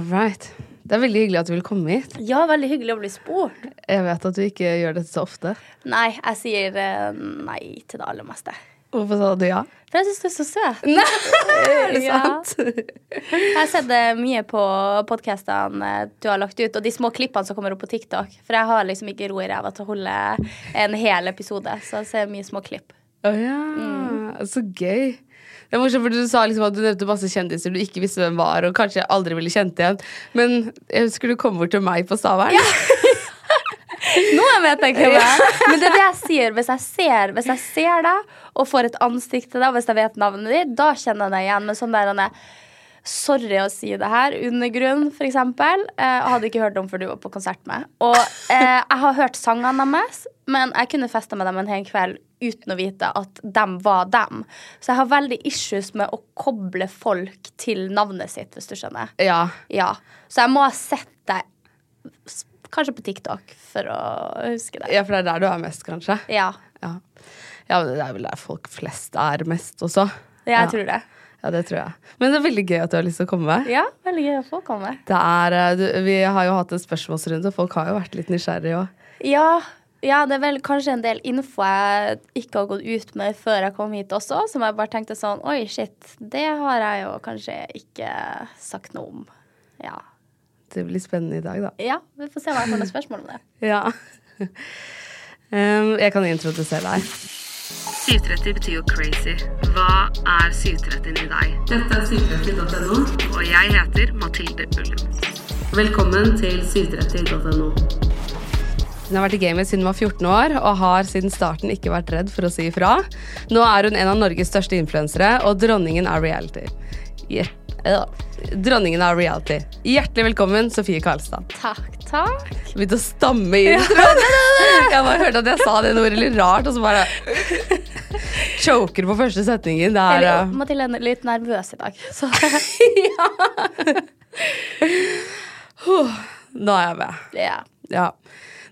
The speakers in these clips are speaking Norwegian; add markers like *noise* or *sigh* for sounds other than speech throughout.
All right. Det er veldig hyggelig at du vil komme hit. Ja, veldig hyggelig å bli spurt. Jeg vet at du ikke gjør dette så ofte. Nei, jeg sier eh, nei til det aller meste. Hvorfor sa du ja? For jeg syns du er så søt. *laughs* Nei, er det Ja. sant? Jeg har sett det mye på podkastene du har lagt ut, og de små klippene som kommer opp på TikTok. For jeg har liksom ikke ro i ræva til å holde en hel episode, så jeg ser mye små klipp. Å ja. Så gøy. Det er morsomt, for Du sa liksom at du nevnte masse kjendiser du ikke visste hvem var, og kanskje aldri ville kjent igjen. Men jeg husker du kom bort til meg på Stavern. *laughs* Nå vet jeg hvem jeg er. Men det er det jeg sier. Hvis jeg ser, hvis jeg ser deg og får et ansikt til deg, og hvis jeg vet navnet ditt, da kjenner jeg deg igjen. Men sånn der han er Sorry å si det her. Undergrunn, eksempel. Eh, hadde ikke hørt om før du var på konsert med. Og eh, jeg har hørt sangene deres, men jeg kunne festa med dem en hel kveld uten å vite at dem var dem. Så jeg har veldig issues med å koble folk til navnet sitt, hvis du skjønner. Ja. Ja. Så jeg må ha sett deg kanskje på TikTok for å huske det. ja, for det er der du er mest, kanskje. Ja, Ja. ja, det er vel der folk flest er mest også. Ja, jeg Ja. tror det. Ja, det tror jeg. Men det er veldig gøy at du har lyst til å komme. Ja, veldig gøy å få komme. Det er, eh, du, vi har jo hatt en spørsmålsrunde, og folk har jo vært litt nysgjerrige òg. Ja, ja, det er vel kanskje en del info jeg ikke har gått ut med før jeg kom hit også, som jeg bare tenkte sånn Oi, shit, det har jeg jo kanskje ikke sagt noe om. Ja. Det blir spennende i dag, da. ja, vi får se hva jeg får noen spørsmål om det. *laughs* Ja. Um, jeg kan introdusere deg. 730 betyr jo crazy. Hva er 730 i deg? Dette er 730.no, og jeg heter Mathilde Ullum. Velkommen til 730.no. Hun har vært i gamet siden hun var 14 år, og har siden starten ikke vært redd for å si ifra. Nå er hun en av Norges største influensere, og dronningen av reality. Øh, Dronningen av reality. Hjertelig velkommen, Sofie Karlstad. Takk, takk. Begynte å stamme inn. *laughs* Jeg bare hørte at jeg sa det ordet litt rart, og så bare *laughs* Choker på første setningen. Det er Mathilde er litt nervøs i dag. Så *laughs* Nå er jeg med. ja. Ja.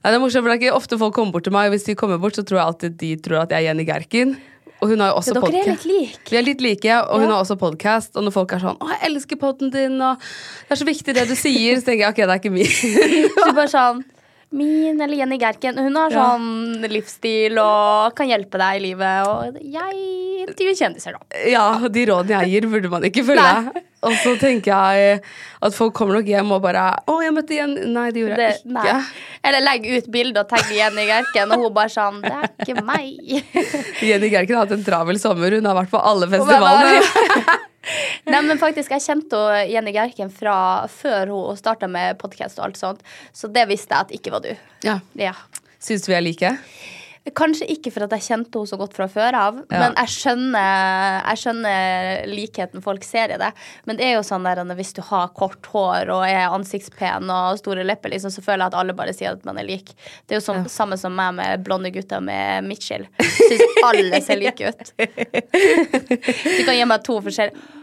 Nei, det er morsomt, for det er ikke ofte folk kommer bort til meg, og hvis de kommer bort, så tror jeg alltid de tror at jeg er Jenny Gerken. Og hun har jo også Så dere er podcast. litt like. Vi er litt like, og hun har også podkast. Og når folk er sånn 'Å, jeg elsker poden din', og 'det er så viktig det du sier', så tenker jeg ok, det er ikke min. *laughs* Så bare sånn Min eller Jenny Gerken, hun har Ja. sånn livsstil og kan hjelpe deg i livet. Og jeg intervjuer kjendiser, da. Ja, de rådene jeg gir, burde man ikke følge. Nei. Og så tenker jeg at folk kommer nok hjem og bare 'Å, jeg møtte Jenny.' Nei, det gjorde jeg Det, ikke. nei. Eller legg ut bilde og tagg Jenny Gerken, og hun bare sånn Det er ikke meg. *laughs* Jenny Gerken har hatt en travel sommer. Hun har vært på alle festivalene. *laughs* Nei, men faktisk, jeg kjente Jenny Gerken fra før hun starta med podkast og alt sånt, så det visste jeg at ikke var du. Ja. Ja. Syns vi er like? Kanskje ikke for at jeg kjente henne så godt fra før av, Ja. men jeg skjønner, jeg skjønner likheten folk ser i det. Men det er jo sånn der, hvis du har kort hår og er ansiktspen og store lepper, liksom, så føler jeg at alle bare sier at man er lik. Det er jo sånn, samme som meg med blonde gutter med midtskill. Syns alle ser like ut. *laughs* Du kan gi meg to forskjellige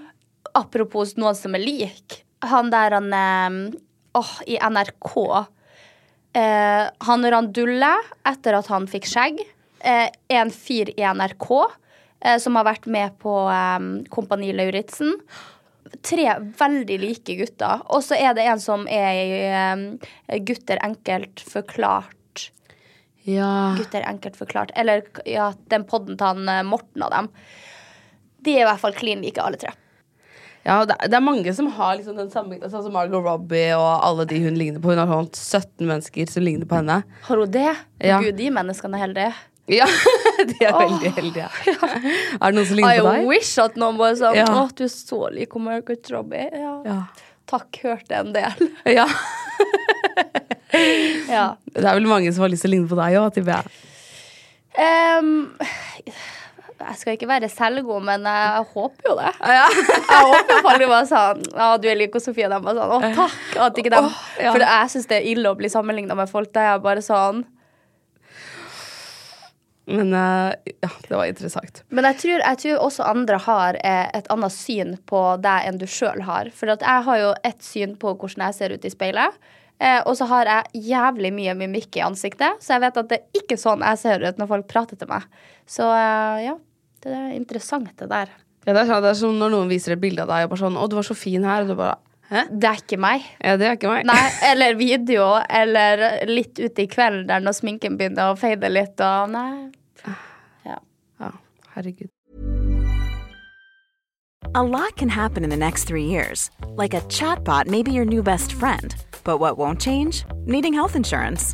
Apropos noen som er lik. Han der han Åh, Åh, i NRK. Eh, han Randulle, etter at han fikk skjegg, eh, en fyr i NRK eh, som har vært med på eh, Kompani Lauritzen. Tre veldig like gutter. Og så er det en som er i eh, Gutter enkelt forklart. Ja. Gutter enkelt forklart. Eller ja, den podden til han eh, Morten og dem. De er i hvert fall klin like, alle tre. Ja, det, det er mange som har liksom den samme Sånn som Margot Robbie og alle de hun ligner på. Hun har holdt 17 mennesker som ligner på henne. Har hun det? Ja. Gud, de menneskene er heldige. Ja, *laughs* De er veldig heldige. *laughs* Er det noen som I ligner på deg? I wish at noen bare sa Ja. at du er så lik Margot Robbie. Ja. Ja. Takk, hørte en del. *laughs* ja. ja. Det er vel mange som har lyst til å ligne på deg òg, tipper jeg. Em, jeg skal ikke være selvgod, men jeg håper jo det. Ja. *laughs* Jeg håper folk var sånn Ja, du er lik Sofie. De var sånn Å, takk. At ikke dem, Oh, ja. For jeg syns det er ille å bli sammenligna med folk der jeg bare sånn Men eh, ja, det var interessant. Men jeg tror, jeg tror også andre har eh, et annet syn på deg enn du sjøl har. For jeg har jo et syn på hvordan jeg ser ut i speilet. Eh, og så har jeg jævlig mye mimikk i ansiktet, så jeg vet at det er ikke sånn jeg ser ut når folk prater til meg. Så eh, ja, det er interessant det der. Ja, det, er sånn, det er som når noen viser et bilde av deg og bare sånn 'Å, du var så fin her.' Og du bare Hæ? Det er ikke meg. Ja, det er ikke meg. Nei, *laughs* Eller video, eller litt ute i kvelden der når sminken begynner å fade litt, og nei. Ja. ja. Herregud. A lot can happen in the next three years. Like a chatbot may be your new best friend. But what won't change? Needing health insurance.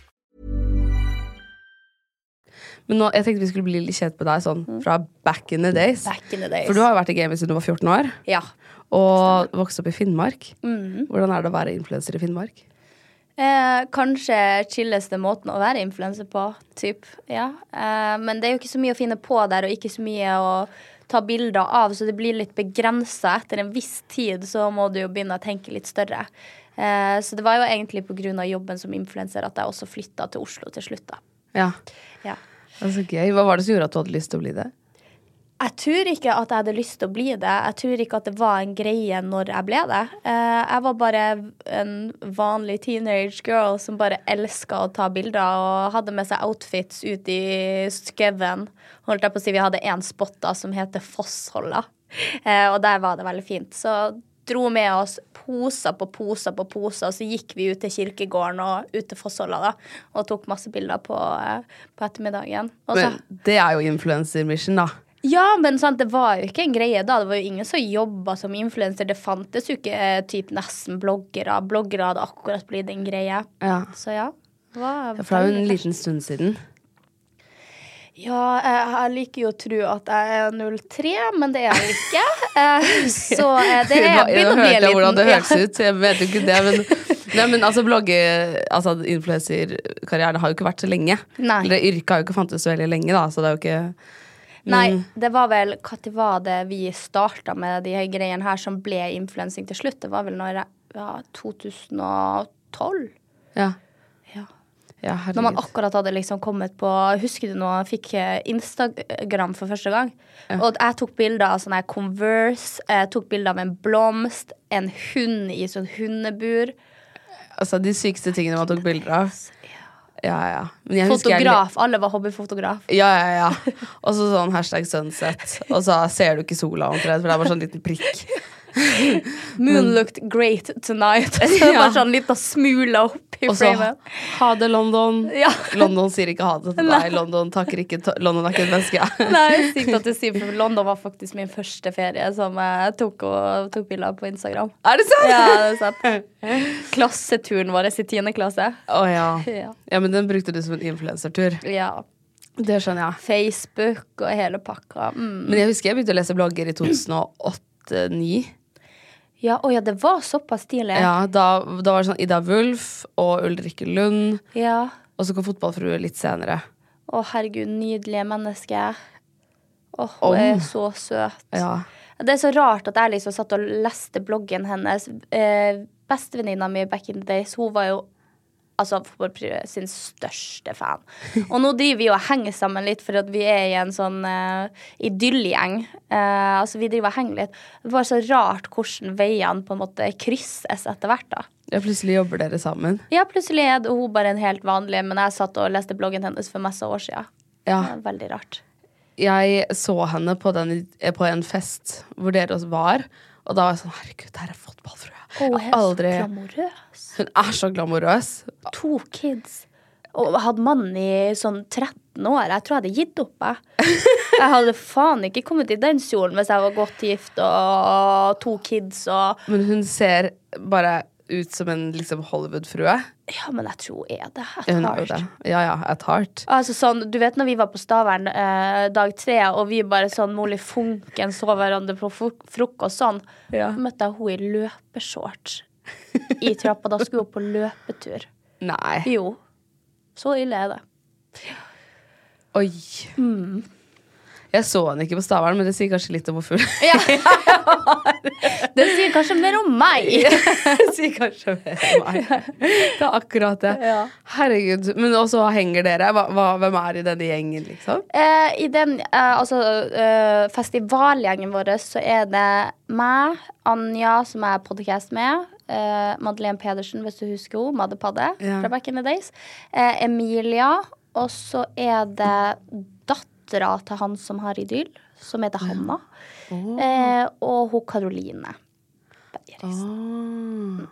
Men nå, jeg tenkte vi skulle bli litt kjent med deg sånn fra back in the days. Back in the days. For du har jo vært i gamet siden du var 14 år. Ja. Og vokste opp i Finnmark. Mm. Hvordan er det å være influenser i Finnmark? Eh, kanskje chilleste måten å være influenser på, typ. Ja. Eh, men det er jo ikke så mye å finne på der, og ikke så mye å ta bilder av, så det blir litt begrensa. Etter en viss tid så må du jo begynne å tenke litt større. Eh, så det var jo egentlig pga. jobben som influenser at jeg også flytta til Oslo til slutt, da. Ja. Ja. Er gøy. Hva var det som gjorde at du hadde lyst til å bli det? Jeg tror ikke at jeg hadde lyst til å bli det. Jeg tror ikke at det var en greie når jeg ble det. Eh, jeg var bare en vanlig teenage girl som bare elska å ta bilder og hadde med seg outfits ut i skauen. Holdt jeg på å si, Vi hadde én spot da som heter Fossholla, eh, og der var det veldig fint. Så dro med oss poser på poser på poser, og så gikk vi ut til kirkegården og ut til Fossholla da, og tok masse bilder på, eh, på ettermiddagen. Også. Men det er jo influencer mission, da. ja, men sant, det var jo ikke en greie da. Det var jo ingen som jobba som influenser. Det fantes jo ikke eh, typ nesten bloggere. Bloggere hadde akkurat blitt en greie. Ja. Så ja. Det var Ja, For det er jo en liten stund siden. Ja, jeg, liker jo å tro at jeg er 03, men det er jeg ikke. *laughs* Eh, så eh, det er jeg begynner å bli en jeg hvordan det liten hørtes ut. Jeg vet jo ikke det, men, *laughs* nei, men altså blogge Altså influenserkarrieren har jo ikke vært så lenge. Nei. Eller yrket har jo ikke fantes så veldig lenge, da, så det er jo ikke Nei, det var vel Når var det vi starta med de her greiene her som ble influensing til slutt? Det var vel når jeg ja, 2012? Ja. Ja. Ja Når man akkurat hadde liksom kommet på Husker du når jeg fikk eh, Instagram for første gang? Og jeg tok bilder av sånne Converse, jeg tok bilder av en blomst, en hund i sånn hundebur. Altså de sykeste tingene man tok bilder av. Ja, ja. Men jeg Fotograf. Alle var hobbyfotograf. Ja, ja, ja. Og så sånn hashtag sunset. Og så ser du ikke sola omtrent, for det er bare sånn liten prikk. *laughs* *laughs* Moon looked great tonight. *laughs* *laughs* Så Ja. Bare sånn liten smule opp i Og så framen. ha det, London. Ja. London sier ikke ha det til deg. London takker ikke London er ikke et menneske. Nei, sykt at du sier for London var faktisk min første ferie som jeg tok, og, tok bilder på Instagram. Er det sant? Ja, det er sant. Klasseturen vår i tiende klasse. Å ja. Ja. ja. Men den brukte du som en influensertur. ja. Det skjønner jeg. Facebook og hele pakka. Mm. Men jeg husker jeg begynte å lese blogger i 2008-2009. Ja, oh ja, det var såpass tidlig. Ja, da, da var det sånn Ida Wulf og Ulrikke Lund. Ja. Og så kom Fotballfrue litt senere. Å, herregud, nydelige menneske. Åh, Om. hun er så søt. Ja. Det er så rart at jeg liksom satt og leste bloggen hennes. Eh, Bestevenninna mi back in the days, hun var jo altså for sin største fan. Og nå driver vi og henger sammen litt, for at vi er i en sånn uh, idyllgjeng. Uh, altså vi driver og henger litt. Det var så rart hvordan veiene på en måte krysses etter hvert. da. ja, plutselig jobber dere sammen. Ja, plutselig er hun bare en helt vanlig, men jeg satt og leste bloggen hennes for masse år siden. Ja. Det Veldig rart. Jeg så henne på, den, på en fest hvor dere også var, og da var jeg sånn Herregud, der er fotballfrue. Hun Jeg har aldri. Hun er så glamorøs. To kids. Og hadde mann i sånn 13 år. Jeg tror jeg hadde gitt opp. Jeg, *laughs* jeg hadde faen ikke kommet i den kjolen hvis jeg var godt gift og to kids og Men hun ser bare ut som en liksom Hollywood-frue. Ja, men jeg tror hun er det. Hun Et er jo det. Ja, ja, at heart. Altså sånn, Du vet når vi var på Stavern eh, dag tre, og vi bare sånn Molly Funken så hverandre på fro- frokost sånn, Ja. møtte jeg henne i løpeshorts i trappa. Da skulle hun på løpetur. Nei. Jo. Så ille er det. Oi. Mm. Jeg så henne ikke på Stavern, men det sier kanskje litt om hvor full Ja. det sier kanskje mer om meg. *laughs* Det sier kanskje mer om meg. Det er akkurat det. Ja. Herregud. Men også henger dere. Hva, hva, hvem er i denne gjengen, liksom? Eh, I den eh, altså, eh, festivalgjengen vår så er det meg, Anja, som jeg er podcast med. Eh, Madeleine Pedersen, hvis du husker henne. Maddepadde Ja. fra back in the days. Eh, Emilia. Og så er det dattera til han som har Idyll, som heter Hanna. Eh, og hun Karoline. Bergerisen.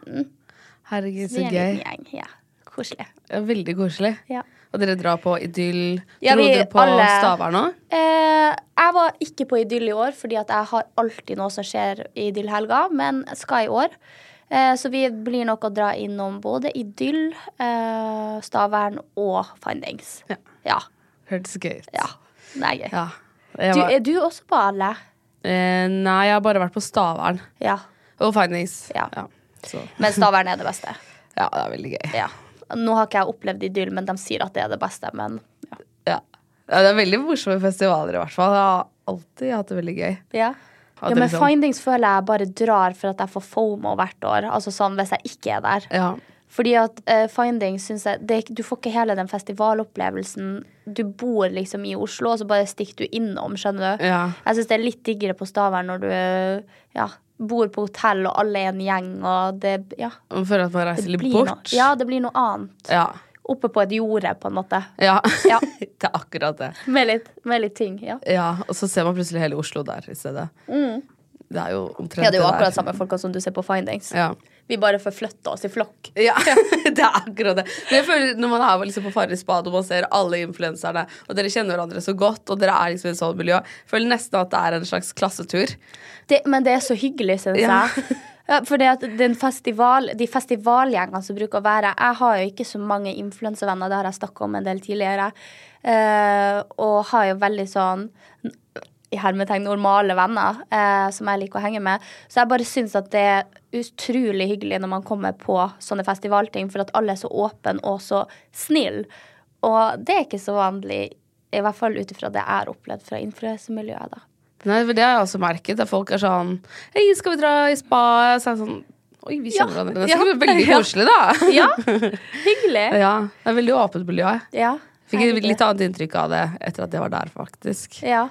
Herregud, så Vi er en gøy. Ja. Koselig. Ja, veldig koselig. Ja. Og dere drar på idyll. Ja, Dro dere på alle- Stavern òg? Eh, jeg var ikke på Idyll i år, fordi jeg har alltid noe som skjer i Idyll-helga, men skal i år. Eh, så vi blir nok å dra innom både Idyll, eh, Stavern og Findings. Ja. Ja. Hørtes gøy ut. ja. Det er gøy. Ja. Jeg Du, er du også på alle? eh, nei, jeg har bare vært på Stavern. Ja. Og Findings. Ja. Så, Men Stavern er det beste. *laughs* ja, det er veldig gøy. Ja. Nå har ikke jeg opplevd Idyll, men de sier at det er det beste. Men ja. Ja. ja, Det er veldig morsomme festivaler, i hvert fall. Jeg har alltid hatt det veldig gøy. Ja. Ja, men liksom- Findings føler jeg bare drar for at jeg får FOMO hvert år. Altså sånn hvis jeg ikke er der. Ja. Fordi at uh, Findings synes jeg det, Du får ikke hele den festivalopplevelsen. Du bor liksom i Oslo, og så bare stikker du innom, skjønner du. Ja. Jeg syns det er litt diggere på Stavern når du eh, ja, bor på hotell, og alle er en gjeng, og det Ja. For at man reiser litt blir noe, ja, det blir noe annet. Ja. Oppe på et jorde, på en måte. Ja. Ja. *laughs* det er akkurat det. Med litt, med litt ting. Ja. Ja, Og så ser man plutselig hele Oslo der i stedet. Det er jo omtrent Mm. ja, det er jo akkurat samme folka som du ser på Findings. Ja. Vi bare forflytter oss i flokk. Ja, *laughs* det er akkurat det. Men jeg føler Når man er liksom på Farris bad og man ser alle influenserne, og dere kjenner hverandre så godt, og dere er liksom i et sånt miljø, jeg føler nesten at det er en slags klassetur. Det, men det er så hyggelig, syns Ja. jeg. *laughs* Ja, for det at den festival, de festivalgjengene som bruker å være Jeg har jo ikke så mange influensevenner, det har jeg snakka om en del tidligere. Uh, og har jo veldig sånn i hermetegn normale venner eh, som jeg liker å henge med. Så jeg bare syns at det er utrolig hyggelig når man kommer på sånne festivalting, for at alle er så åpne og så snille. Og det er ikke så vanlig, i hvert fall ut ifra det jeg har opplevd fra influensemiljøet. da. Nei, for Det har jeg også merket. At folk er sånn Hei, skal vi dra i spa? Så er det sånn Oi, vi kjenner Ja, hverandre. Det ja, er veldig *laughs* koselig, da. Ja, *laughs* hyggelig. Ja, det er veldig åpent miljø. Ja, Fikk et litt annet inntrykk av det etter at jeg var der, faktisk. Ja.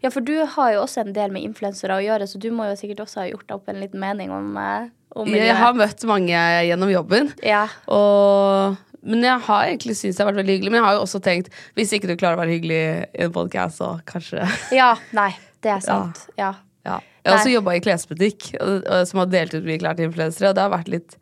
ja, for du har jo også en del med influensere å gjøre, så du må jo sikkert også ha gjort deg opp en liten mening om, om miljøet. Jeg har møtt mange gjennom jobben. Ja. Og, men jeg har egentlig syntes det har vært veldig hyggelig. Men jeg har jo også tenkt hvis ikke du klarer å være hyggelig i en podcast, så kanskje ja, nei, det er sant. Ja. ja. Jeg har også jobba i klesbutikk som har delt ut mye klær til influensere, og det har vært litt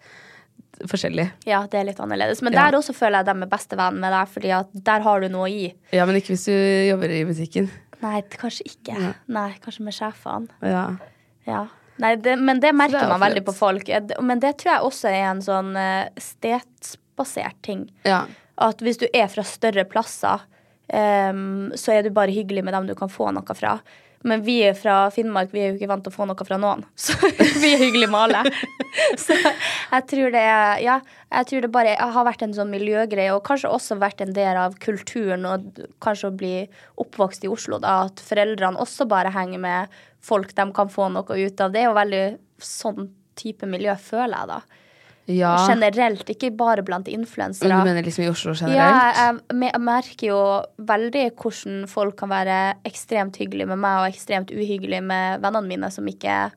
forskjellig. ja, det er litt annerledes. Men Ja. der også føler jeg dem er bestevenn med deg, fordi at der har du noe å gi. Ja, men ikke hvis du jobber i butikken. Nei, kanskje ikke. Nei, kanskje med sjefene. Ja. Ja. Nei, det, men det merker det man veldig på folk. Men det tror jeg også er en sånn eh, stedsbasert ting. ja. At hvis du er fra større plasser, um, så er du bare hyggelig med dem du kan få noe fra. Men vi er fra Finnmark, vi er jo ikke vant til å få noe fra noen. *laughs* Så vi er hyggelige med alle. *laughs* Så jeg tror det Ja, jeg tror det bare har vært en sånn miljøgreie, og kanskje også vært en del av kulturen, og kanskje å bli oppvokst i Oslo, da, at foreldrene også bare henger med folk de kan få noe ut av. Det er jo veldig sånn type miljø, føler jeg, da. Ja. Generelt, ikke bare blant Men influensere. du mener liksom i Oslo Ja, generelt? jeg jeg merker jo veldig hvordan folk kan være ekstremt hyggelige med meg og ekstremt uhyggelige med vennene mine som ikke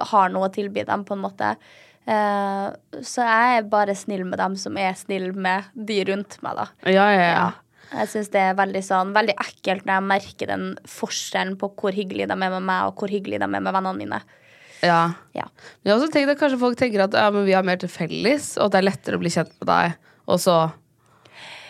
har noe å tilby dem, på en måte. Uh, så jeg er bare snill med dem som er snill med de rundt meg, da. Ja, ja, ja. Ja. Jeg syns det er veldig sånn Veldig ekkelt når jeg merker den forskjellen på hvor hyggelig de er med meg, og hvor hyggelig de er med vennene mine. Ja. Ja. Men jeg har også tenkt at kanskje folk tenker at ja, vi har mer til felles, og at det er lettere å bli kjent med deg, og så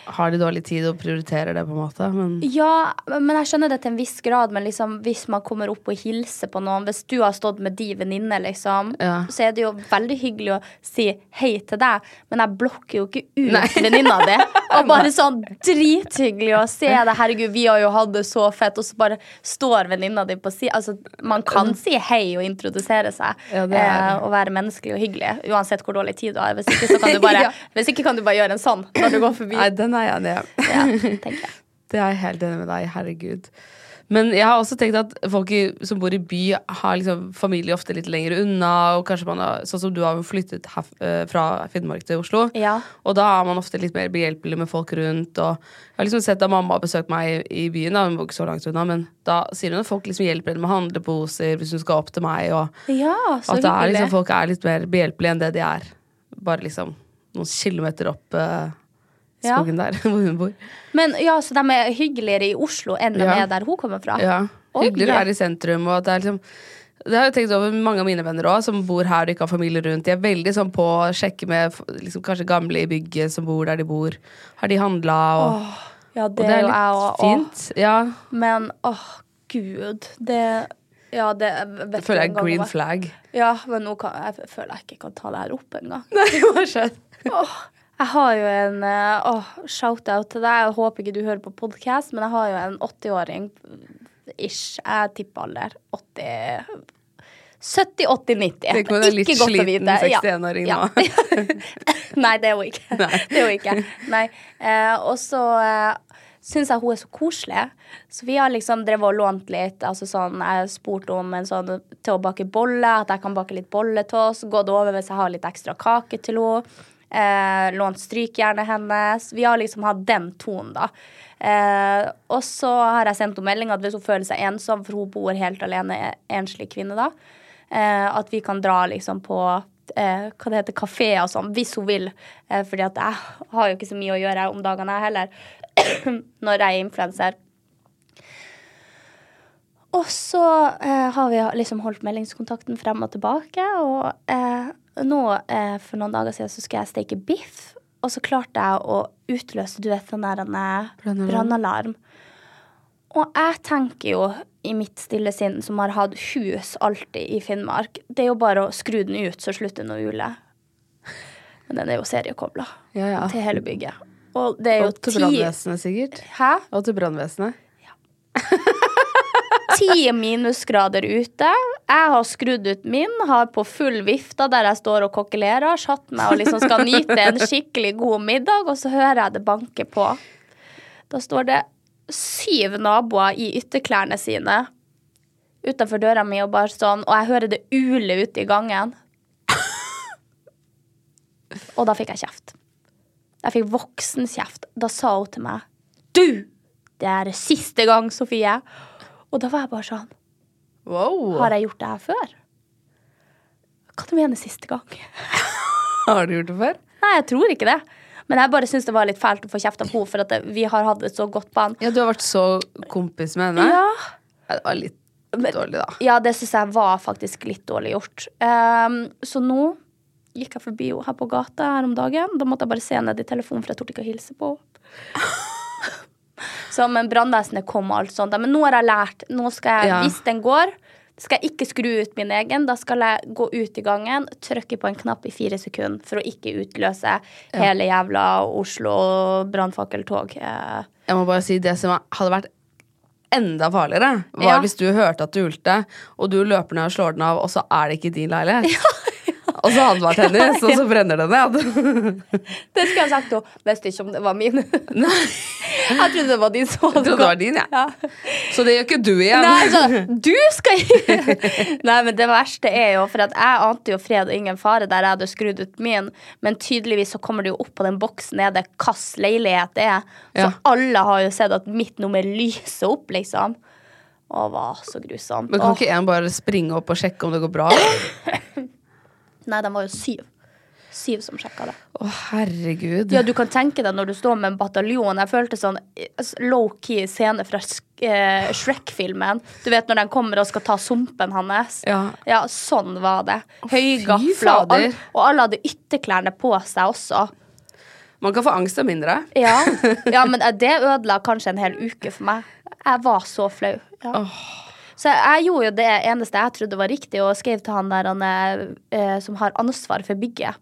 har de dårlig tid og prioriterer det, på en måte. Men Ja, men jeg skjønner det til en viss grad. Men liksom, hvis man kommer opp og hilser på noen Hvis du har stått med de venninne, liksom, Ja. så er det jo veldig hyggelig å si hei til deg. Men jeg blokker jo ikke ut venninna di. *laughs* Og bare sånn drithyggelig å se deg. Herregud, vi har jo hatt det så fett. Og så bare står venninna di på si. Altså, man kan si hei og introdusere seg. Ja, det eh, og være menneskelig og hyggelig. Uansett hvor dårlig tid du har. Hvis ikke, så kan du *laughs* bare, Ja. hvis ikke kan du bare gjøre en sånn når du går forbi. Nei, den er jeg enig i. Ja, tenker jeg. *laughs* Det er jeg helt enig med deg. Herregud. Men jeg har også tenkt at folk som bor i by, har liksom familie ofte litt lenger unna. Og kanskje man har, Sånn som du har flyttet herf, eh, fra Finnmark til Oslo. Ja. Og da er man ofte litt mer behjelpelig med folk rundt. Og jeg har liksom sett da mamma har besøkt meg i, byen, da, hun bor ikke så langt unna, men da sier hun at folk liksom hjelper henne med handleposer hvis hun skal opp til meg. Og Ja, så at det er liksom, folk er litt mer behjelpelige enn det de er. Bare liksom noen kilometer opp eh, Ja. skogen der *laughs* hvor hun bor. Men ja, Så de er hyggeligere i Oslo enn de Ja. er der hun kommer fra? Ja, Hyggeligere her i sentrum. Og det er liksom det har jeg tenkt over mange av mine venner også, som bor her og ikke har familie rundt. De er veldig sånn på å sjekke med liksom, kanskje gamle i bygget som bor der de bor. Har de handla? Og, Ja, og det, det er litt jeg og, fint. Ja, Men åh, gud. Det Ja, det vet det føler jeg er green flag. Ja, men nå kan, jeg føler jeg ikke kan ta det her opp engang. Nei, *laughs* hva skjedde? Jeg har jo en eh, åh, shout-out til deg. Jeg håper ikke du hører på podkast, men jeg har jo en 80-åring ish. Jeg tipper alder. 80 70, 80, 90. Tenk om hun er litt Ikke sliten 61-åring Ja. *laughs* Nei, det er hun ikke. Det er hun ikke. Nei. Eh, og så eh, syns jeg hun er så koselig. Så vi har liksom drevet og lånt litt. Altså sånn, Jeg spurte om en sånn til å bake bolle, at jeg kan bake litt bolle til oss. Gått over hvis jeg har litt ekstra kake til henne. Eh, lånt strykjernet hennes. Vi har liksom hatt den tonen, da. Eh, og så har jeg sendt henne melding at hvis hun føler seg ensom, for hun bor helt alene, enslig kvinne da, eh, at vi kan dra liksom på eh, hva det heter, kafé og sånn, hvis hun vil. Eh, fordi at jeg har jo ikke så mye å gjøre om dagene, jeg heller, *clears throat* når jeg er influenser. Og så eh, har vi liksom holdt meldingskontakten frem og tilbake, og eh, nå eh, for noen dager siden så skulle jeg steke biff, og så klarte jeg å utløse, du vet, den der eh, Brannalarm. Og jeg tenker jo i mitt stille sinn, som har hatt hus alltid i Finnmark, det er jo bare å skru den ut, så slutter den å ule. Men den er jo seriekobla Ja, ja. til hele bygget. Og det er jo Og til brannvesenet, sikkert. Hæ? Og til brannvesenet. *laughs* Ti minusgrader ute. Jeg har skrudd ut min, har på full vifta der jeg står og kokkelerer, satt meg og liksom skal nyte en skikkelig god middag, og så hører jeg det banke på. Da står det syv naboer i ytterklærne sine utenfor døra mi og bare sånn, og jeg hører det ule ute i gangen. Og da fikk jeg kjeft. Jeg fikk voksenkjeft. Da sa hun til meg Du! Det er siste gang, Sofie. Og da var jeg bare sånn Wow! Har jeg gjort det her før? Hva du mener siste gang? *laughs* Har du gjort det før? Nei, jeg tror ikke det. Men jeg bare syns det var litt fælt å få kjeft av henne, for at vi har hatt et så godt bånd. Ja, du har vært så kompis med henne? Ja. Ja, Det var litt dårlig, da. ja, det syns jeg var faktisk litt dårlig gjort. Um, så nå gikk jeg forbi henne her på gata her om dagen. Da måtte jeg bare se ned i telefonen, for jeg torde ikke å hilse på henne. *laughs* Så, men brannvesenet kom og alt sånt. Men nå har jeg lært. Nå skal jeg, Ja. Hvis den går, skal jeg ikke skru ut min egen. Da skal jeg gå ut i gangen, trykke på en knapp i fire sekunder for å ikke utløse hele jævla Oslo brannfakkeltog. Eh, Jeg må bare si det som hadde vært enda farligere, var Ja. hvis du hørte at du ulte, og du løper ned og slår den av, og så er det ikke din leilighet. *laughs* Og så vært hennes, og så brenner det ned. *laughs* Det skulle jeg sagt òg. Visste ikke om det var min. *laughs* jeg trodde det var din Så, det var din, ja. Så det gjør ikke du igjen. Nei, så, *laughs* du skal Nei, men det verste er jo For jeg ante jo fred og ingen fare der jeg hadde skrudd ut min, men tydeligvis så kommer det jo opp på den boksen nede hvilken leilighet det er. Så Ja. alle har jo sett at mitt nummer lyser opp, liksom. Å, var så grusomt. Men kan ikke en bare springe opp og sjekke om det går bra? Nei, de var jo syv. Syv som sjekka det. Å, herregud. Ja, du kan tenke deg når du står med en bataljon. Jeg følte sånn eh, low-key scene fra eh, Shrek-filmen. Du vet når den kommer og skal ta sumpen hans. Ja. ja sånn var det. Høygafler. Og, all, og alle hadde ytterklærne på seg også. Man kan få angst av mindre. Ja, *laughs* ja men det ødela kanskje en hel uke for meg. Jeg var så flau. Ja. Så jeg gjorde jo det eneste jeg trodde var riktig, og skrev til han der han er, eh, som har ansvar for bygget.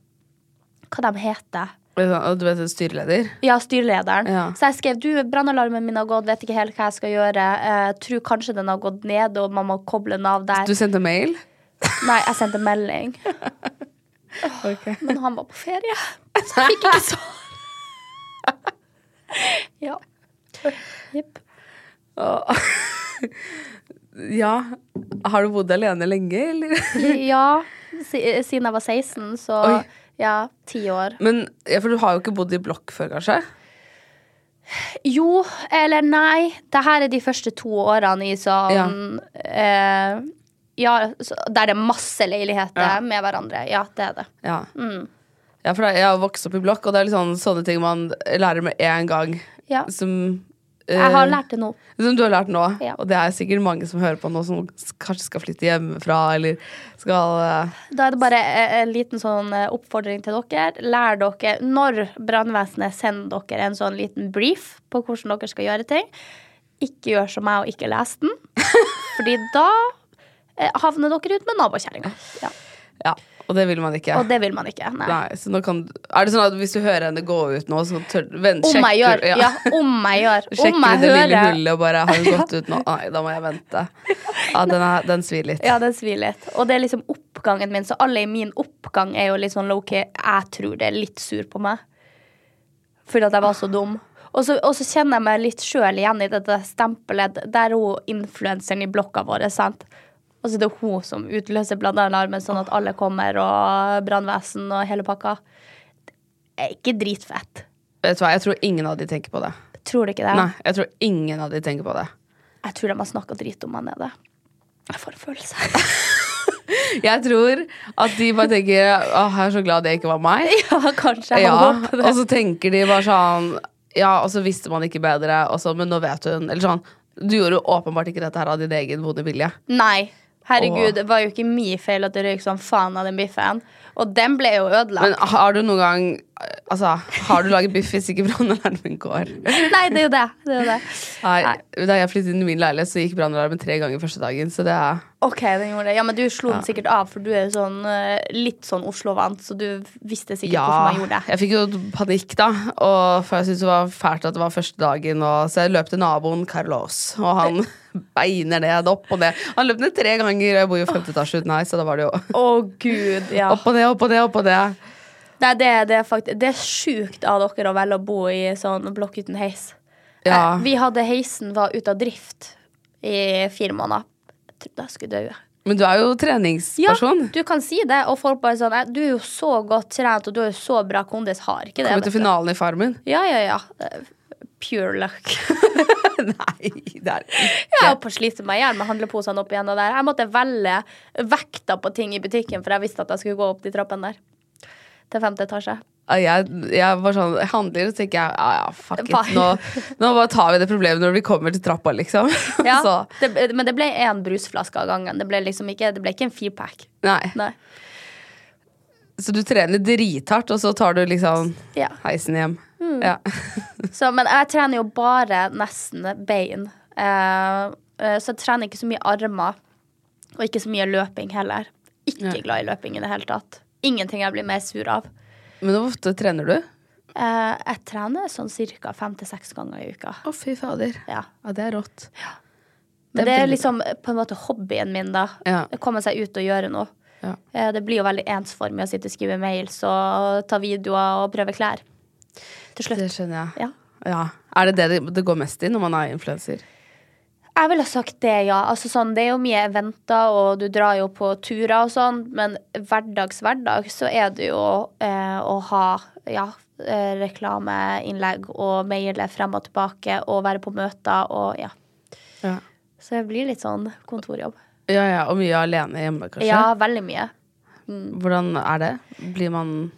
Hva de heter Du vet styreleder? Ja, styrelederen. Ja. Så jeg skrev du, brannalarmen min har gått, vet ikke helt hva jeg skal gjøre. Eh, tror kanskje den har gått ned, og man må koble den av der. Du sendte mail? Nei, jeg sendte melding. *laughs* Men han var på ferie, så jeg fikk ikke svar. *laughs* ja. Jepp. *laughs* Ja. Har du bodd alene lenge, eller? *laughs* Ja, siden jeg var 16, så Oi. ja, ti år. Men, ja, For du har jo ikke bodd i blokk før, kanskje? Jo, eller nei. Det her er de første to årene i sånn eh, Ja, der det er masse leiligheter Ja. med hverandre. Ja, det er det. Ja. Mm. ja for jeg har vokst opp i blokk, og det er sånn, sånne ting man lærer med en gang. Ja. Som eh, Jeg har lært det nå. Som du har lært nå. Ja. Og det er sikkert mange som hører på nå, som kanskje skal flytte hjemmefra, eller skal uh... Da er det bare eh, en liten sånn eh, oppfordring til dere. Lær dere når brannvesenet sender dere en sånn liten brief på hvordan dere skal gjøre ting. Ikke gjør som meg og ikke les den. *laughs* Fordi da eh, havner dere ut med nabokjerringa. Ja. Ja. Og det vil man ikke. Og det vil man ikke. Nei. Nei, kan, er det sånn at hvis du hører henne gå ut nå, så tør, vent, Om jeg gjør. ja. Ja, om jeg gjør. *laughs* Sjekker du det lille hullet og bare har hun gått ut nå? *laughs* Nei, da må jeg vente. Ja, den, er, den svir litt. Ja, den svir litt. Og det er liksom oppgangen min, så alle i min oppgang er jo litt sånn low-key. Jeg tror det er litt sur på meg. Fordi at jeg var så dum. Og så, og så kjenner jeg meg litt sjøl igjen i dette stempelet. Der er hun influenseren i blokka vår. sant? Og så er det hun som utløser brannalarmen, sånn at alle kommer, og brannvesen og hele pakka. Det er ikke dritfett. Vet du hva, Jeg tror ingen av de tenker på det. Tror du ikke det? Nei, jeg tror ingen av de tenker på det. Jeg tror de har snakka drit om meg nede. Jeg får en følelse. *laughs* Jeg tror at de bare tenker Åh, jeg er så glad det ikke var meg. *laughs* ja, kanskje. Ja, og så tenker de bare sånn Ja, og så visste man ikke bedre, så, men nå vet hun. Eller sånn. Du gjorde jo åpenbart ikke dette her av din egen vonde vilje. Nei. Herregud, det var jo ikke min feil at det røyk som faen av den biffen. Og den ble jo ødelagt. Men har du noen gang Altså, har du laget biff hvis ikke brannalarmen går? Nei, det er jo det. det, er jo det. Nei. Da jeg flyttet inn i min leilighet, så gikk brannalarmen tre ganger første dagen. Så det er Ok, den gjorde det. Ja, men du slo den sikkert av, for du er sånn eh, litt sånn Oslo-vant, så du visste sikkert Ja. hvorfor man gjorde det. Jeg fikk jo panikk, da. Og for jeg syntes det var fælt at det var første dagen. Og så jeg løp til naboen Carlos, og han beiner ned, opp og ned. Han løp ned tre ganger, og jeg bor jo i femte etasje uten heis, så da var det jo oh, gud, ja. opp og ned, opp og ned, opp og ned. Nei, det, det, er faktisk, det er sjukt av dere å velge å bo i sånn blokk uten heis. Ja. Eh, Vi hadde heisen var ute av drift i fire måneder. Jeg trodde jeg skulle dø. Men du er jo treningsperson. Ja, du kan si det, og folk bare sånn "Eh, Du er jo så godt trent, og du er jo så bra kondis. Har ikke det. Kommer til finalen i Farmen. Ja, ja, ja. Pure luck. *laughs* Nei, det er Jeg holdt på å slite meg i hjel med handleposene opp igjen. Jeg måtte velge vekta på ting i butikken, for jeg visste at jeg skulle gå opp de trappene der. Til femte etasje. Jeg, jeg var sånn, jeg handler og så tenker jeg ja, ja, fuck it. Nå, *laughs* nå bare tar vi det problemet når vi kommer til trappa, liksom. *laughs* Ja, så det, men det ble én brusflaske av gangen. Det ble liksom ikke, det ble ikke en firepack. nei. Nei. Så du trener drithardt, og så tar du liksom Ja. heisen hjem. Mm. Ja. *laughs* Så, men jeg trener jo bare nesten bein. Uh, uh, så jeg trener ikke så mye armer. Og ikke så mye løping heller. Ikke Ja. glad i løping i det hele tatt. Ingenting jeg blir mer sur av. Men hvor ofte trener du? Uh, jeg trener sånn ca. fem til seks ganger i uka. Å, fy fader. Ja. Ja, det er rått. Men Det er liksom på en måte hobbyen min, da. Ja. Komme seg ut og gjøre noe. Ja. Eh, det blir jo veldig ensformig å sitte og skrive mails og ta videoer og prøve klær. Til slutt. Det skjønner jeg. Ja. Ja. Er det det det- går mest i når man er influenser? Jeg ville sagt det, ja. Altså, sånn, det er jo mye eventer, og du drar jo på turer og sånn, men hverdags hverdag så er det jo eh, å ha ja, eh, reklameinnlegg og maile frem og tilbake og være på møter og ja. Ja. Så det blir litt sånn kontorjobb. ja, ja. Og mye alene hjemme, kanskje? Ja, veldig mye. Hvordan er det? Blir man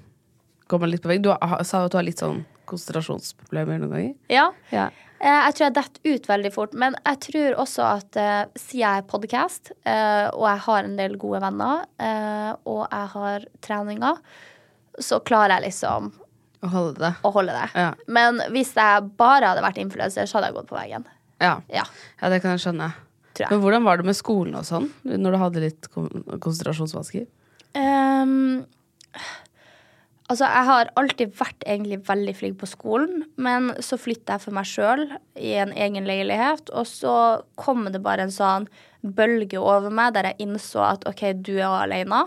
går man litt på vegg. Du sa jo at du har litt sånn konsentrasjonsproblemer noen ganger. Ja. Ja. Eh, Jeg tror jeg detter ut veldig fort, men jeg tror også at uh, siden jeg er podkast, og jeg har en del gode venner, uh, og jeg har treninger, så klarer jeg liksom Å holde det. å holde det. Ja. Men hvis jeg bare hadde vært influenser, så hadde jeg gått på veggen. Ja. Ja, ja, det kan jeg skjønne. jeg. Men hvordan var det med skolen og sånn, når du hadde litt konsentrasjonsvansker? Ehm, altså, jeg har alltid vært egentlig veldig flink på skolen, men så flytta jeg for meg sjøl i en egen leilighet, og så kom det bare en sånn bølge over meg der jeg innså at OK, du er alene.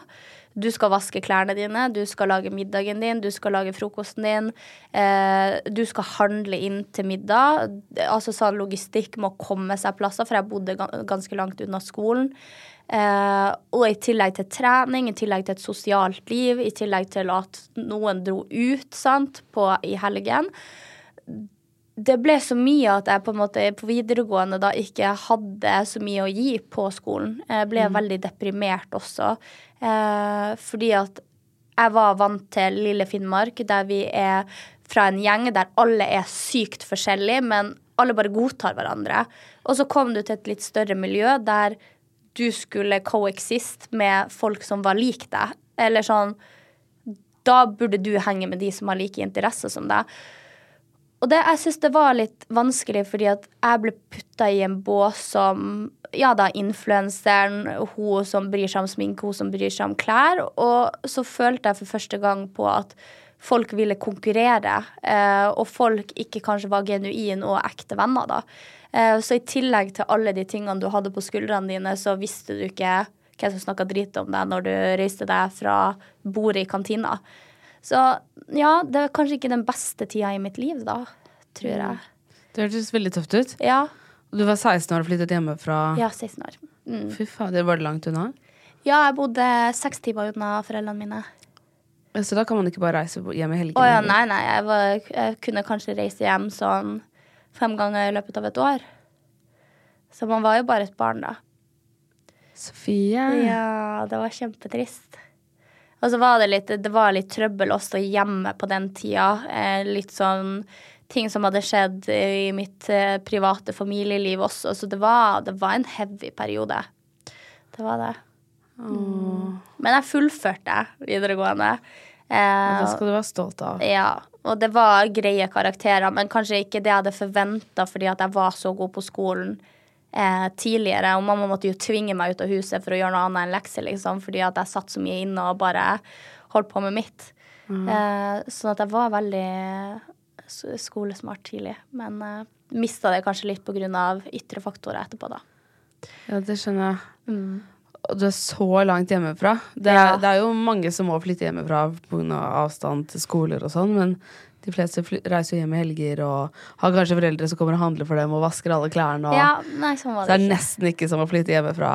Du skal vaske klærne dine, du skal lage middagen din, du skal lage frokosten din. Eh, du skal handle inn til middag. Altså sånn logistikk må komme seg plasser, for jeg bodde ganske langt unna skolen. Eh, og i tillegg til trening, i tillegg til et sosialt liv, i tillegg til at noen dro ut sant, på, i helgen. Det ble så mye at jeg på en måte på videregående da ikke hadde så mye å gi på skolen. Jeg ble veldig deprimert også. Eh, fordi at jeg var vant til lille Finnmark, der vi er fra en gjeng der alle er sykt forskjellige, men alle bare godtar hverandre. Og så kom du til et litt større miljø der du skulle coexist med folk som var lik deg. Eller sånn Da burde du henge med de som har like interesser som deg. Og det, jeg syns det var litt vanskelig, fordi at jeg ble putta i en bås som Ja da, influenseren, hun som bryr seg om sminke, hun som bryr seg om klær. Og så følte jeg for første gang på at folk ville konkurrere, eh, og folk ikke kanskje var genuine og ekte venner, da. Eh, så i tillegg til alle de tingene du hadde på skuldrene dine, så visste du ikke hvem som snakka drit om deg når du reiste deg fra bordet i kantina. Så ja, det er kanskje ikke den beste tida i mitt liv, da, tror jeg. Det hørtes veldig tøft ut. Ja. Du var 16 år og flyttet hjemmefra. Ja, 16 år. Mm. Fy fader, var det langt unna? Ja, jeg bodde seks timer unna foreldrene mine. Så da kan man ikke bare reise hjem i helgene? Å ja, nei, nei. Jeg, var, jeg kunne kanskje reise hjem sånn fem ganger i løpet av et år. Så man var jo bare et barn, da. Sofie. Ja, det var kjempetrist. Og så var det litt, det var litt trøbbel også hjemme på den tida. Eh, litt sånn ting som hadde skjedd i mitt eh, private familieliv også. Så det var, det var en heavy periode. Det var det. Mm. Men jeg fullførte videregående. Eh, Det skal du være stolt av. ja, og det var greie karakterer, men kanskje ikke det jeg hadde forventa fordi at jeg var så god på skolen eh, tidligere. Og mamma måtte jo tvinge meg ut av huset for å gjøre noe annet enn lekser, liksom, fordi at jeg satt så mye inne og bare holdt på med mitt. Eh, sånn at jeg var veldig skolesmart tidlig. Men eh, mista det kanskje litt av ytre faktorer etterpå, da. Ja, det skjønner jeg. Mm. Og du er så langt hjemmefra. Det er, Ja. det er jo mange som må flytte hjemmefra pga. avstand til skoler og sånn, men de fleste reiser jo hjem i helger og har kanskje foreldre som kommer og handler for dem og vasker alle klærne. Og, Ja, nei, sånn var så det det er nesten ikke som å flytte hjemmefra,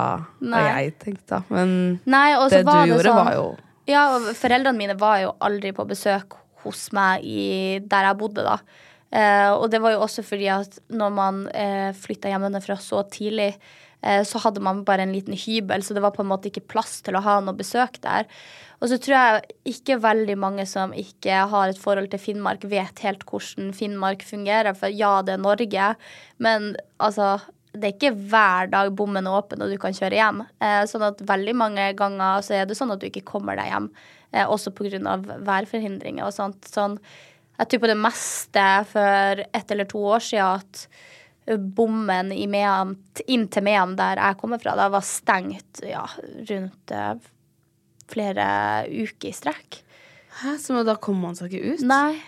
har jeg tenkt, da. Men Nei, det du det gjorde, sånn, var jo Ja, og foreldrene mine var jo aldri på besøk hos meg i, der jeg bodde, da. Eh, og det var jo også fordi at når man eh, flytta hjemmefra så tidlig, så hadde man bare en liten hybel, så det var på en måte ikke plass til å ha noe besøk der. Og så tror jeg ikke veldig mange som ikke har et forhold til Finnmark, vet helt hvordan Finnmark fungerer. For ja, det er Norge, men altså det er ikke hver dag bommen er åpen og du kan kjøre hjem. Eh, sånn at veldig mange ganger så er det sånn at du ikke kommer deg hjem. Eh, også pga. værforhindringer og sånt. Sånn, jeg tror på det meste for ett eller to år siden at bommen i Mehamn, inn til Mehamn, der jeg kommer fra, da var stengt ja, rundt eh, flere uker i strekk. Hæ, så da kommer man seg ikke ut? Nei.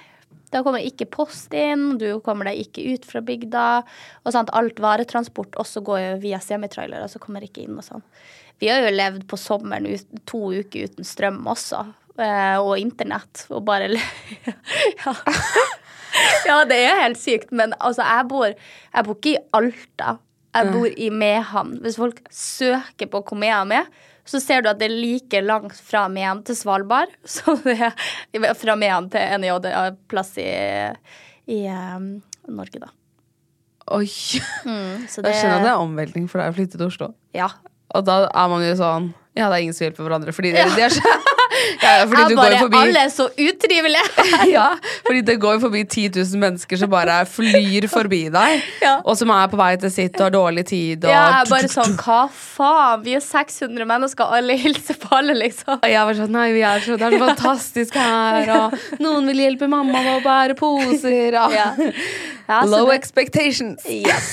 Da kommer ikke post inn, du kommer deg ikke ut fra bygda. Og sant, alt varetransport også går jo via semitrailere, så kommer ikke inn og sånn. Vi har jo levd på sommeren to uker uten strøm også, eh, og internett, og bare *laughs* ja. *laughs* ja, det er helt sykt, men altså, jeg bor, jeg bor ikke i Alta. Jeg bor i Mehamn. Hvis folk søker på hvor Mehamn er, så ser du at det er like langt fra Mehamn til Svalbard *laughs* som det er fra Mehamn til en plass i, i um, Norge, da. Oi! Mm, så Jeg skjønner at det er omveltning for deg å flytte til Oslo. Ja. Og da er man jo sånn Ja, det er ingen som hjelper hverandre fordi det er er så, *laughs* Ja, fordi bare, forbi Alle er så utrivelige! *laughs* ja, fordi det går forbi 10 000 mennesker som bare flyr forbi deg, *laughs* Ja. og som er på vei til sitt og har dårlig tid. Og Ja, jeg er bare sånn, hva faen? Vi er 600 mennesker, alle *laughs* hilser på alle, liksom. Og jeg var sånn, nei, vi er så, det er så fantastisk her, og noen vil hjelpe mamma med å bære poser. Og. Ja. Ja, Low det- expectations. Yes.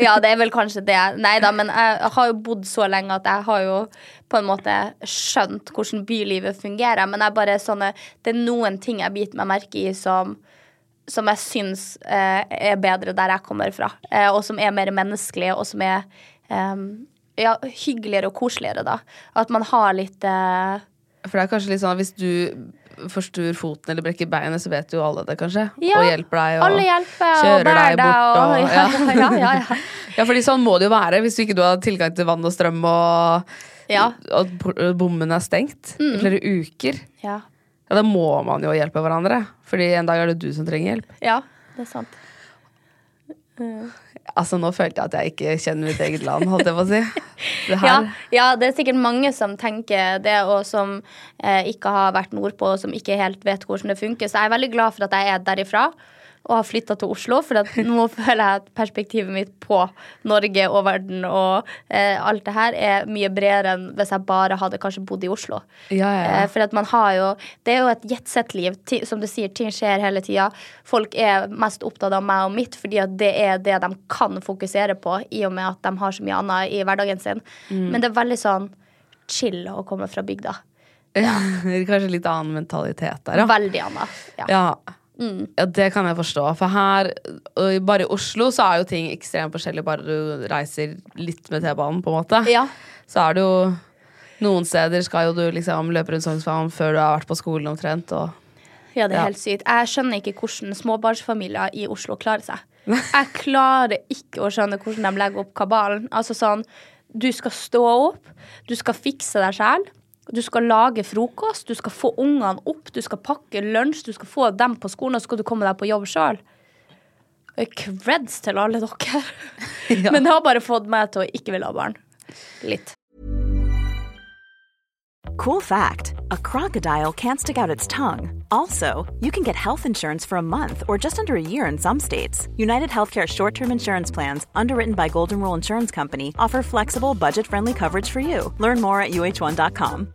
Ja, det er vel kanskje det. Nei da, men jeg har jo bodd så lenge at jeg har jo på en måte skjønt hvordan bylivet fungerer. Men sånne, det er noen ting jeg biter meg merke i som, som jeg syns eh, er bedre der jeg kommer fra. Eh, og som er mer menneskelig, og som er eh, ja, hyggeligere og koseligere, da. At man har litt eh, For det er kanskje litt sånn at hvis du forstuer foten eller brekker beinet, så vet jo alle det, kanskje. Ja, og hjelper deg. Og hjelper og kjører bærer deg bort. og, Og, *laughs* ja, ja, ja, ja. *laughs* Ja, fordi sånn må det jo være hvis du ikke har tilgang til vann og strøm og, Ja. At bommen er stengt i flere uker. ja. Ja, Da må man jo hjelpe hverandre, Fordi en dag er det du som trenger hjelp. ja det er sant. Altså Nå følte jeg at jeg ikke kjenner mitt eget land, holdt jeg på å si. Det *laughs* Ja, ja, det er sikkert mange som tenker det, og som eh, ikke har vært nordpå, og som ikke helt vet hvordan det funker. Så jeg er veldig glad for at jeg er derifra og har flytta til Oslo, for nå *laughs* føler jeg at perspektivet mitt på Norge og verden og eh, alt det her er mye bredere enn hvis jeg bare hadde kanskje bodd i Oslo. Ja, ja, ja. Eh, for at man har jo Det er jo et jetsett-liv. Som du sier, ting skjer hele tida. Folk er mest opptatt av meg og mitt fordi at det er det de kan fokusere på, i og med at de har så mye annet i hverdagen sin. Mm. Men det er veldig sånn chill å komme fra bygda. *laughs* Kanskje litt annen mentalitet der, ja. Veldig annet. Ja. Ja. Ja, det kan jeg forstå. For her, bare i Oslo, så er jo ting ekstremt forskjellig bare du reiser litt med T-banen, på en måte. Ja. Så er det jo Noen steder skal jo du liksom løpe rundt Sognsvann før du har vært på skolen omtrent. Og Ja, det er Ja. helt sykt. Jeg skjønner ikke hvordan småbarnsfamilier i Oslo klarer seg. *laughs* Jeg klarer ikke å skjønne hvordan de legger opp kabalen. Altså sånn, Du skal stå opp, du skal fikse deg sjæl. Du skal lage frokost, du skal få ungene opp, du skal pakke lunsj, du skal få dem på skolen, og så skal du komme deg på jobb sjøl. Creds til alle dere. *laughs* Men det har bare fått meg til å ikke ville ha barn. Litt. Cool fact a crocodile can't stick out its tongue. Also, you can get health insurance for a month or just under a year in some states. United Healthcare short term insurance plans, underwritten by Golden Rule Insurance Company, offer flexible, budget friendly coverage for you. Learn more at uh1.com.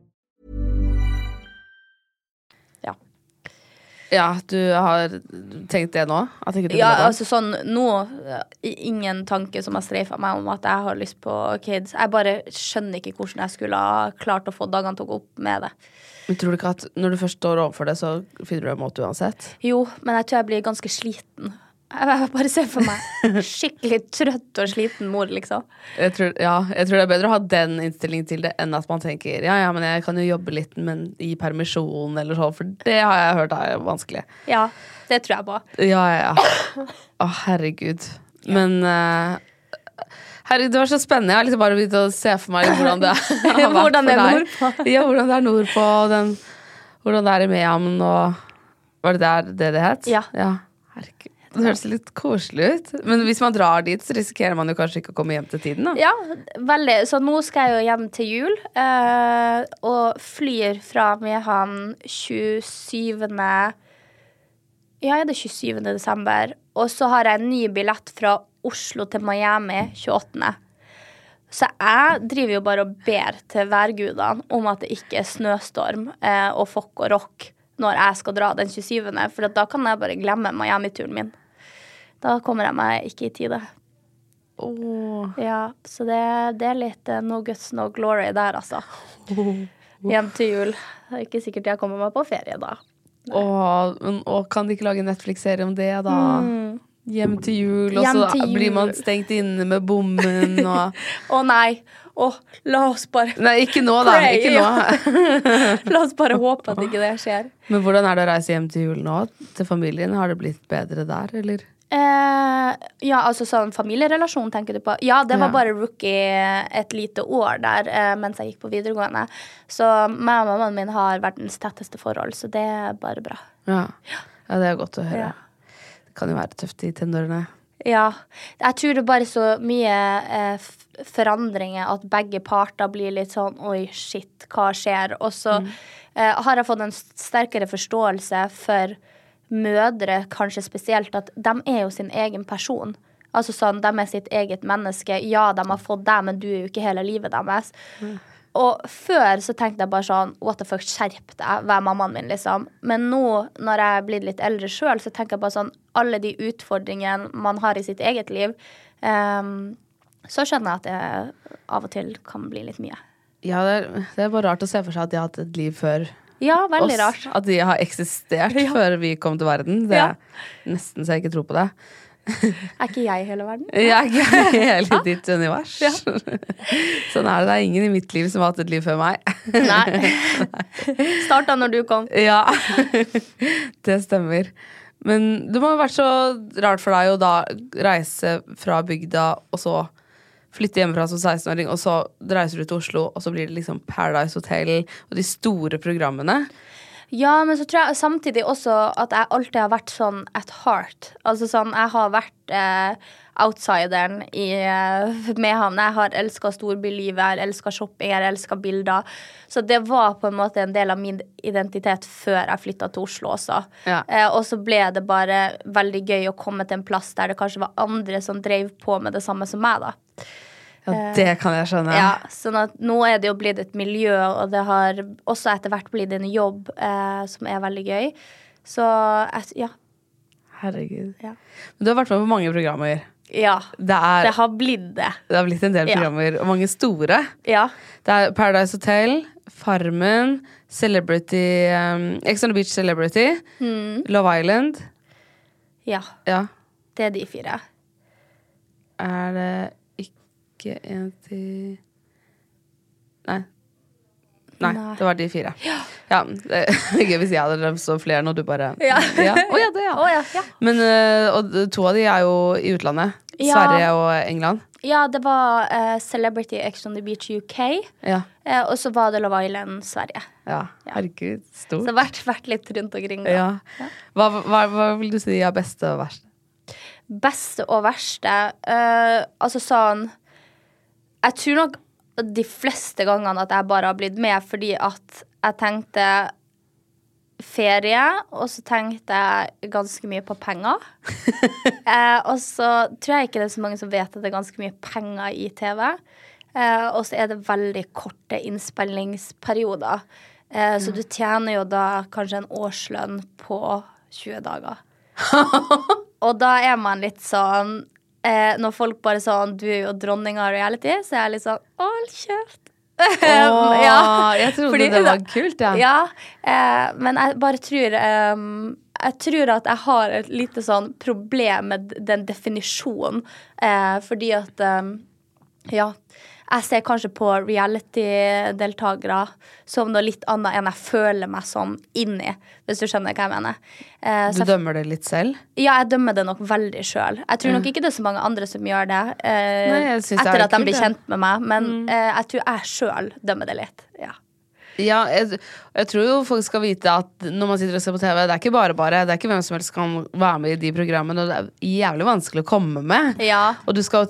Ja, du har tenkt det nå? At ikke du Ja, altså sånn nå eh, Ingen tanke som har streifa meg om at jeg har lyst på kids. Jeg bare skjønner ikke hvordan jeg skulle ha klart å få dagene til å gå opp med det. Men tror du ikke at når du først står overfor det, så finner du en måte uansett? Jo, men jeg tror jeg blir ganske sliten. Jeg bare ser for meg skikkelig trøtt og sliten mor, liksom. Jeg tror, ja, jeg tror det er bedre å ha den innstillingen til det enn at man tenker ja, ja, men jeg kan jo jobbe litt men i permisjon eller sånn, for det har jeg hørt er vanskelig. Ja, det tror jeg på. Ja, ja, ja. Å, herregud. Men uh, Herregud, det var så spennende. Jeg har liksom bare begynt å se for meg hvordan det *laughs* har vært Hvordan det er nordpå. Ja, hvordan det er nordpå, og den, hvordan det er i Mehamn og Var det der det det het? Ja. Ja. Herregud. Det høres litt koselig ut. Men hvis man drar dit, så risikerer man jo kanskje ikke å komme hjem til tiden. da Ja, veldig. Så nå skal jeg jo hjem til jul. Øh, og flyr fra Mehamn 27. Ja, er det 27. desember? Og så har jeg en ny billett fra Oslo til Miami 28. Så jeg driver jo bare og ber til værgudene om at det ikke er snøstorm eh, og fokk og rock når jeg skal dra den 27., for da kan jeg bare glemme Miami-turen min. Da kommer jeg meg ikke i tide. Oh. Ja, så det, det er litt uh, no guts, no glory der, altså. Hjem til jul. Det er ikke sikkert jeg kommer meg på ferie da. Men, åh, kan de ikke lage Netflix-serie om det, da? Hjem til jul, og Mm. Så til blir man stengt inne med bommen *laughs* og Å nei! Å, la oss bare Nei, ikke nå, da. Ikke nå. *laughs* La oss bare håpe at ikke det skjer. Men hvordan er det å reise hjem til jul nå? Til familien? Har det blitt bedre der, eller? Eh, ja, altså sånn familierelasjon, tenker du på? Ja, det var Ja. bare rookie et lite år der eh, mens jeg gikk på videregående. Så meg og mammaen min har verdens tetteste forhold, så det er bare bra. Ja. ja, det er godt å høre. Ja. Det kan jo være tøft i tenårene. Ja. Jeg tror det er bare så mye eh, forandringer at begge parter blir litt sånn oi, shit, hva skjer? Og så eh, har jeg fått en sterkere forståelse for mødre, kanskje spesielt, at de er jo sin egen person. Altså sånn, De er sitt eget menneske. Ja, de har fått deg, men du er jo ikke hele livet deres. Og før så tenkte jeg bare sånn What the fuck, skjerp deg, vær mammaen min, liksom. Men nå, når jeg er blitt litt eldre sjøl, så tenker jeg bare sånn Alle de utfordringene man har i sitt eget liv, um, så skjønner jeg at det av og til kan bli litt mye. Ja, det er, det er bare rart å se for seg at de har hatt et liv før Ja, veldig oss. rart. At de har eksistert *laughs* før vi kom til verden. Det Ja. er nesten så jeg ikke tror på det. *laughs* Er ikke jeg hele verden? Jeg er ikke hele ditt univers. *laughs* sånn er det. Det er ingen i mitt liv som har hatt et liv før meg. Nei. Starta når du kom. Ja, det stemmer. Men det må ha vært så rart for deg å da reise fra bygda, og så flytte hjemmefra som 16-åring, og så reiser du til Oslo, og så blir det liksom Paradise Hotel og de store programmene. Ja, men så tror jeg samtidig også at jeg alltid har vært sånn at heart. Altså sånn, jeg har vært eh, outsideren i eh, Mehamn. Jeg har elska storbylivet, jeg har elska shopping, jeg har elska bilder. Så det var på en måte en del av min identitet før jeg flytta til Oslo også. Ja. Eh, og så ble det bare veldig gøy å komme til en plass der det kanskje var andre som drev på med det samme som meg, da. Ja, det kan jeg skjønne. Ja, sånn at nå er det jo blitt et miljø, og det har også etter hvert blitt en jobb eh, som er veldig gøy. Så ja. Herregud. Ja. Men du har vært med på mange programmer. Ja. Det, er, Det har blitt det. det har blitt en del Ja. programmer, og mange store. Ja. Det er Paradise Hotel, Farmen, Celebrity um, Ex on the Beach Celebrity, Mm. Love Island. Ja. Ja. Det er de fire. Er det ikke en til Nei. Nei, Nei. det var de fire. Ja, *laughs* det er gøy hvis jeg hadde drømt så flere når du bare Ja. ja. Oh, ja, det, ja. Oh, ja, ja. Men øh, og to av de er jo i utlandet. Ja. Sverige og England. ja, det var uh, Celebrity Ex on the Beach UK, Ja. Uh, og så var det Love Island Sverige. ja. Herregud, Så stort. har vært, vært litt rundt omkring. Ja. Hva, hva, hva vil du si er beste og verste? Beste og verste uh, Altså sånn Jeg tror nok de fleste gangene at jeg bare har blitt med fordi at jeg tenkte ferie, og så tenkte jeg ganske mye på penger. *laughs* eh, og så tror jeg ikke det er så mange som vet at det er ganske mye penger i TV. Eh, og så er det veldig korte innspillingsperioder. Eh, så du tjener jo da kanskje en årslønn på 20 dager. *laughs* Og da er man litt sånn eh, Når folk bare sånn Du er jo dronning av reality, så er jeg litt sånn Hold kjeft. Åh, *laughs* jeg trodde Fordi- det var kult, ja. Ja, eh, men jeg bare tror ehm, Jeg tror at jeg har et lite sånn problem med den definisjonen. Eh, fordi at Ja. Jeg ser kanskje på reality-deltakere som noe litt annet enn jeg føler meg som inni, hvis du skjønner hva jeg mener. Eh, Du jeg dømmer det litt selv? ja, jeg dømmer det nok veldig sjøl. Jeg tror nok ikke det er så mange andre som gjør det. eh, Nei, er etter at de blir kjent med meg. Men eh, jeg tror jeg sjøl dømmer det litt. Ja. Ja, jeg, jeg tror jo folk skal vite at når man sitter og ser på TV, det er ikke bare bare. Det er ikke hvem som helst kan være med i de programmene. Og det er jævlig vanskelig å komme med. Ja. Og du skal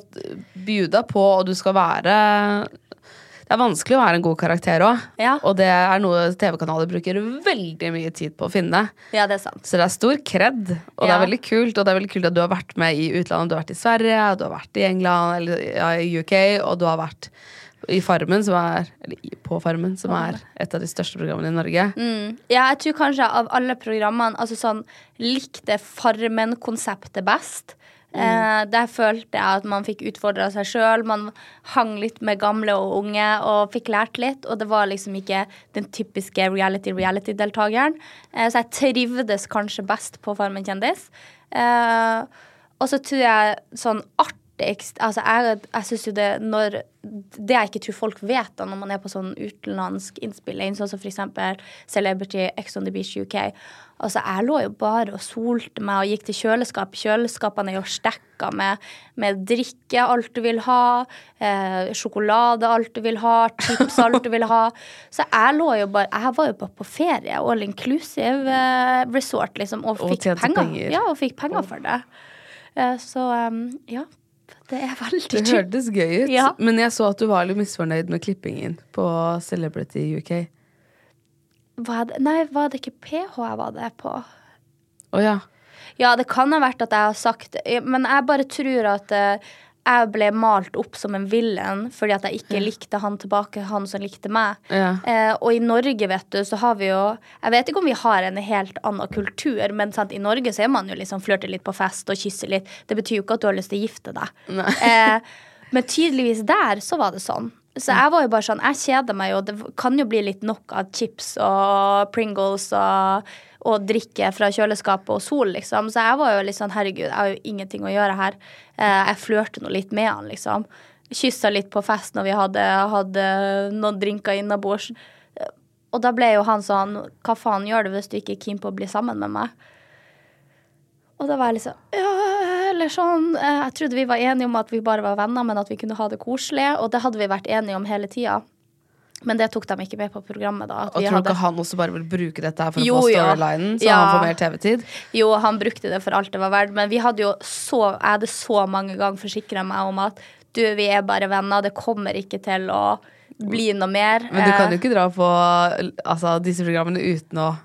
bjuda på, og du skal være Det er vanskelig å være en god karakter òg. Ja. Og det er noe TV-kanaler bruker veldig mye tid på å finne. Ja, det er sant. Så det er stor kred, og det er veldig kult. Og det er veldig kult at du har vært med i utlandet. Du har vært i Sverige, du har vært i England, eller ja, i UK, og du har vært i Farmen, som er Eller på Farmen, som er et av de største programmene i Norge. Mm. Ja, jeg tror kanskje av alle programmene Altså sånn likte Farmen-konseptet best. Eh, der følte jeg at man fikk utfordra seg sjøl. Man hang litt med gamle og unge og fikk lært litt. Og det var liksom ikke den typiske reality-reality-deltakeren. Eh, så jeg trivdes kanskje best på Farmen kjendis. Eh, og så tror jeg sånn artigst Altså, jeg, jeg synes jo det når Det jeg ikke tror folk vet da når man er på sånn utenlandsk innspilling, sånn som for eksempel Celebrity Ex on the Beach UK. Altså, jeg lå jo bare og solte meg og gikk til kjøleskap. Kjøleskapene er jo stekka med, med drikke, alt du vil ha. Eh, sjokolade, alt du vil ha. Chips, alt du vil ha. *laughs* Så jeg lå jo bare Jeg var jo bare på ferie. All inclusive eh, resort, liksom. Og Og fikk penger. penger. Ja, og fikk penger for det. Eh, så um, ja. Det er veldig Det hørtes gøy ut, Ja. men jeg så at du var litt misfornøyd med klippingen på Celebrity UK. Var det, nei, var det ikke PH jeg var det på? Å ja. Ja, det kan ha vært at jeg har sagt Men jeg bare tror at eh, jeg ble malt opp som en villain fordi at jeg ikke likte han tilbake, han som likte meg. Ja. Eh, og i Norge, vet du, så har vi jo Jeg vet ikke om vi har en helt annen kultur, men sant, i Norge så er man jo liksom flørter litt på fest og kysser litt. Det betyr jo ikke at du har lyst til å gifte deg. Eh, *laughs* men tydeligvis der så var det sånn. Så jeg var jo bare sånn, jeg kjeder meg jo. Det kan jo bli litt nok av chips og Pringles og, og drikke fra kjøleskapet og sol, liksom. Så jeg var jo litt sånn, herregud, jeg har jo ingenting å gjøre her. Eh, jeg flørte nå litt med han, liksom. Kyssa litt på fest når vi hadde, hadde noen drinker innabords. Og da ble jo han sånn, hva faen gjør du hvis du ikke er keen på å bli sammen med meg? Og da var jeg liksom Ja, eller sånn eh, Jeg trodde vi var enige om at vi bare var venner, men at vi kunne ha det koselig. Og det hadde vi vært enige om hele tida. Men det tok de ikke med på programmet. da Og vi tror du ikke han også bare vil bruke dette her for Jo, å få storylinen, så Ja. han får mer TV-tid? Jo, han brukte det for alt det var verdt, men vi hadde jo så Jeg hadde så mange ganger forsikra meg om at du, vi er bare venner, det kommer ikke til å bli noe mer. Men du kan jo Eh, ikke dra på altså, disse programmene uten å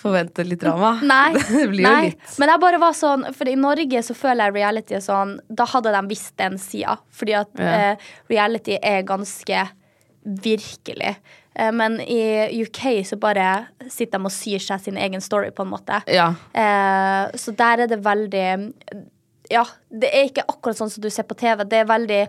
forvente litt drama. Nei. *laughs* det blir jo nei. litt Men jeg bare var sånn For i Norge så føler jeg reality er sånn Da hadde de visst den sida. Fordi at Ja. eh, reality er ganske virkelig. Eh, men i UK så bare sitter de og syr seg sin egen story, på en måte. Ja. Eh, så der er det veldig Ja, det er ikke akkurat sånn som du ser på TV. Det er veldig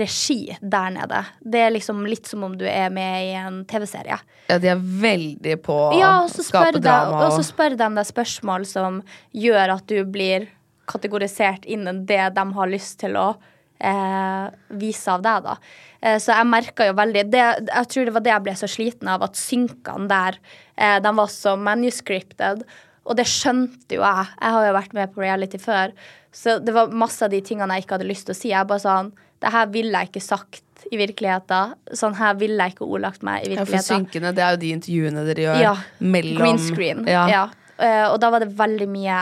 regi der nede. Det er liksom litt som om du er med i en TV-serie. ja, de er veldig på Ja, å skape drama. og så spør de deg spørsmål som gjør at du blir kategorisert innen det de har lyst til å eh, vise av deg, da. Eh, så jeg merka jo veldig det, Jeg tror det var det jeg ble så sliten av, at synkene der, eh, de var så manuscripted. Og det skjønte jo jeg. Jeg har jo vært med på reality før. Så det var masse av de tingene jeg ikke hadde lyst til å si. Jeg bare sånn Det her ville jeg ikke sagt i virkeligheten. Sånn her ville jeg ikke ordlagt meg i ja, for virkeligheten. synkene, det er jo de intervjuene dere gjør Ja. mellom Green screen. Ja. Ja. Uh, og da var det veldig mye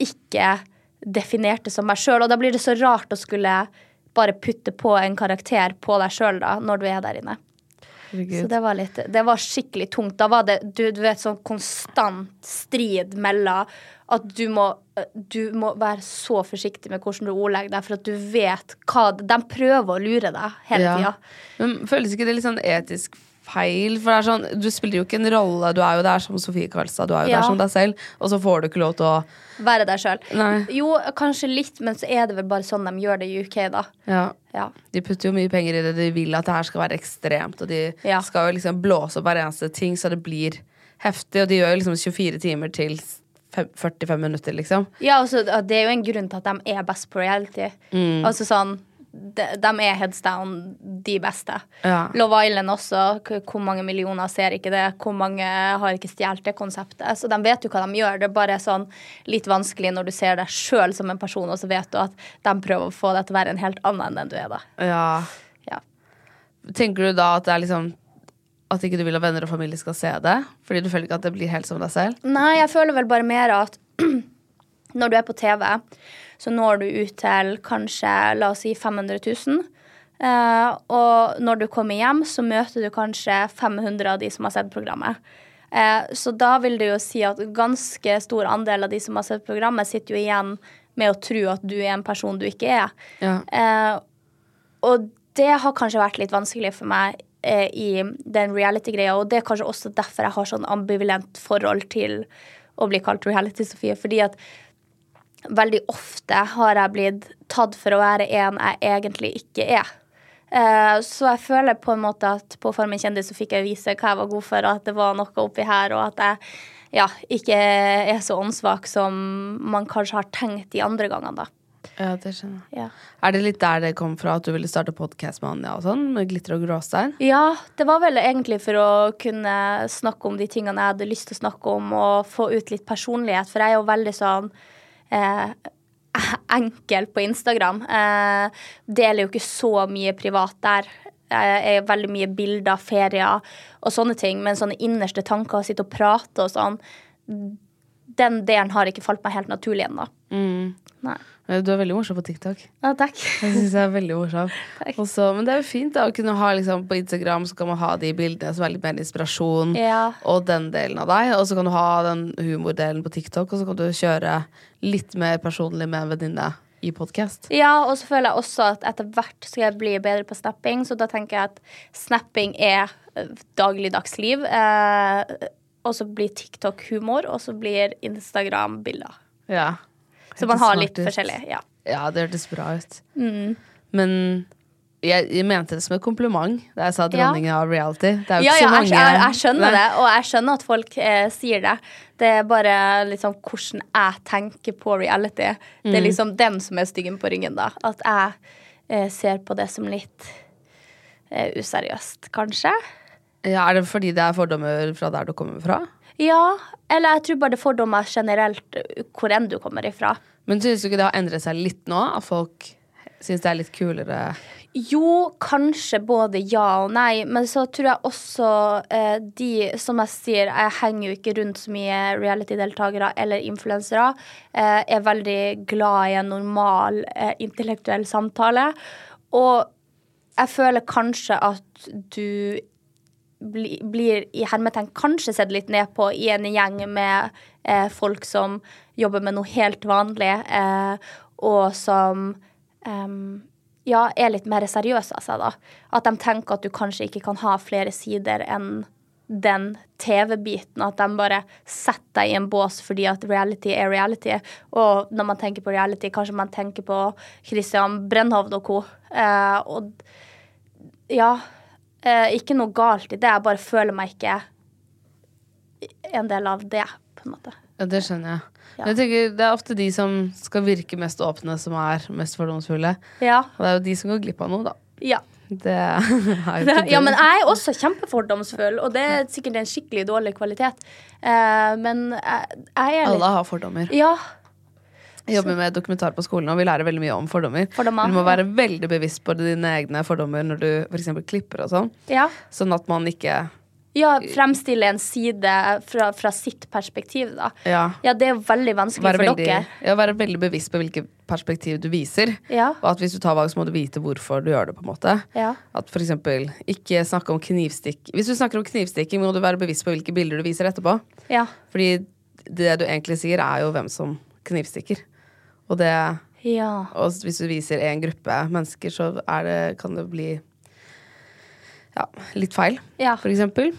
jeg ikke definerte som meg sjøl. Og da blir det så rart å skulle bare putte på en karakter på deg sjøl når du er der inne. Herregud. Så det var, litt, det var skikkelig tungt. Da var det du, du vet, sånn konstant strid mellom at du må, du må være så forsiktig med hvordan du ordlegger deg, for at du vet hva De prøver å lure deg hele Ja. tida. Føles ikke det litt sånn etisk feil? For det er sånn, du spiller jo ikke en rolle. Du er jo der som Sofie Karlstad, du er jo Ja. der som deg selv, og så får du ikke lov til å Være deg sjøl. Jo, kanskje litt, men så er det vel bare sånn de gjør det i UK, da. Ja. Ja. De putter jo mye penger i det. De vil at det her skal være ekstremt, og de Ja. skal jo liksom blåse opp hver eneste ting, så det blir heftig. Og de gjør jo liksom 24 timer til 45 minutter, liksom. Ja, altså, det er jo en grunn til at de er best på reality. Mm. Altså sånn de, de er heads down de beste. Ja. Love Island også. Hvor mange millioner ser ikke det? Hvor mange har ikke stjålet det konseptet? Så de vet jo hva de gjør. Det er bare sånn litt vanskelig når du ser deg sjøl som en person, og så vet du at de prøver å få deg til å være en helt annen enn den du er, da. Ja. Ja. Tenker du da at det er liksom At ikke du vil at venner og familie skal se det? Fordi du føler ikke at det blir helt som deg selv? Nei, jeg føler vel bare mer at *clears throat* når du er på TV, så når du ut til kanskje, la oss si 500 000. Uh, og når du kommer hjem, så møter du kanskje 500 av de som har sett programmet. Uh, så da vil det jo si at ganske stor andel av de som har sett programmet, sitter jo igjen med å tro at du er en person du ikke er. Ja. Uh, og det har kanskje vært litt vanskelig for meg eh, i den reality-greia, og det er kanskje også derfor jeg har sånn ambivalent forhold til å bli kalt reality-Sofie, fordi at veldig ofte har jeg blitt tatt for å være en jeg egentlig ikke er. Eh, så jeg føler på en måte at på Farmen kjendis så fikk jeg vise hva jeg var god for, og at det var noe oppi her, og at jeg ja, ikke er så åndssvak som man kanskje har tenkt de andre gangene, da. ja, det skjønner jeg. Ja. Er det litt der det kom fra at du ville starte podkast med Anja og sånn? Med glitter og gråstein? Ja, det var vel egentlig for å kunne snakke om de tingene jeg hadde lyst til å snakke om, og få ut litt personlighet, for jeg er jo veldig sånn eh, enkel på Instagram. Eh, deler jo ikke så mye privat der. Eh, er veldig mye bilder, ferier og sånne ting, men sånne innerste tanker, sitte og prate og sånn, den delen har ikke falt meg helt naturlig ennå. Mm. Du er veldig morsom på TikTok. Ja, takk. *laughs* Jeg synes jeg er veldig morsom. Også, men det er jo fint da, å kunne ha liksom, på Instagram så kan man ha de bildene som er litt mer inspirasjon, Ja. og den delen av deg. Og så kan du ha den humordelen på TikTok, og så kan du kjøre litt mer personlig med en venninne i podkast. Ja, og så føler jeg også at etter hvert skal jeg bli bedre på snapping, så da tenker jeg at snapping er eh, dagligdags liv. Eh, og så blir TikTok humor, og så blir Instagram bilder. Ja. Så man har litt ut. forskjellig. Ja. Ja, det hørtes bra ut. Men jeg, jeg mente det som et kompliment da jeg sa dronningen av reality. Det Ja, ja, jeg, jeg, jeg skjønner det, og jeg skjønner at folk eh, sier det. Det er bare liksom hvordan jeg tenker på reality. Det Mm. er liksom den som er styggen på ryggen, da. At jeg eh, ser på det som litt eh, useriøst, kanskje. Ja, er det fordi det er fordommer fra der du kommer fra? Ja, eller jeg tror bare det er fordommer generelt hvor enn du kommer ifra. Men synes du ikke det har endret seg litt nå? At folk syns det er litt kulere? Jo, kanskje både ja og nei, men så tror jeg også eh, de Som jeg sier, jeg henger jo ikke rundt så mye reality-deltakere eller influensere. Eh, er veldig glad i en normal eh, intellektuell samtale. Og jeg føler kanskje at du bli, blir i hermetegn kanskje sett litt ned på i en gjeng med eh, folk som jobber med noe helt vanlig, eh, og som em, ja, er litt mer seriøse av seg, da. At de tenker at du kanskje ikke kan ha flere sider enn den TV-biten. At de bare setter deg i en bås fordi at reality er reality. Og når man tenker på reality, kanskje man tenker på Christian Brennhovd og co. Eh, og ja, eh, ikke noe galt i det. Jeg bare føler meg ikke en del av det, på en måte. Ja, det skjønner jeg. Ja. Men jeg tenker Det er ofte de som skal virke mest åpne, som er mest fordomsfulle. Ja. Og det er jo de som går glipp av noe, da. ja. Det er *laughs* jo ikke *laughs* Ja, men jeg er også kjempefordomsfull, og det er sikkert en skikkelig dårlig kvalitet. Eh, men jeg, jeg er litt Alle har fordommer. Ja. Jeg jobber med dokumentar på skolen, og vi lærer veldig mye om fordommer. Fordommer, Du må være veldig bevisst på dine egne fordommer når du f.eks. klipper og sånn. ja. Sånn at man ikke Ja, fremstille en side fra, fra sitt perspektiv, da. Ja. Ja, det er veldig vanskelig Være for veldig, dere. ja, være veldig bevisst på hvilket perspektiv du viser. Ja. Og at hvis du tar valg, så må du vite hvorfor du gjør det. på en måte Ja. At for eksempel ikke snakke om knivstikk Hvis du snakker om knivstikking, må du være bevisst på hvilke bilder du viser etterpå. Ja. Fordi det du egentlig sier, er jo hvem som knivstikker. Og det ja. Og hvis du viser en gruppe mennesker, så det, kan det bli ja, litt feil, Ja. for eksempel.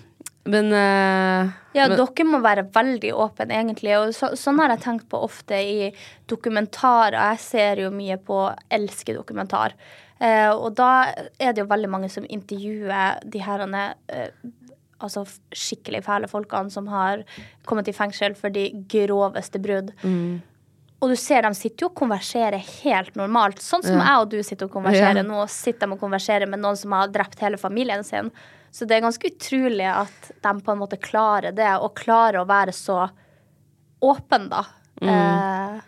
Men, uh, Ja, men dere må være veldig åpne, egentlig. Og så, sånn har jeg tenkt på ofte i dokumentarer. Jeg ser jo mye på elsker dokumentar. Uh, og da er det jo veldig mange som intervjuer de herrene uh, altså skikkelig fæle folkene som har kommet i fengsel for de groveste brudd. Og du ser de sitter jo og konverserer helt normalt. Sånn som jeg og du sitter og konverserer Ja. nå. sitter de og konverserer med noen som har drept hele familien sin. Så det er ganske utrolig at de på en måte klarer det, og klarer å være så åpen, da. Eh,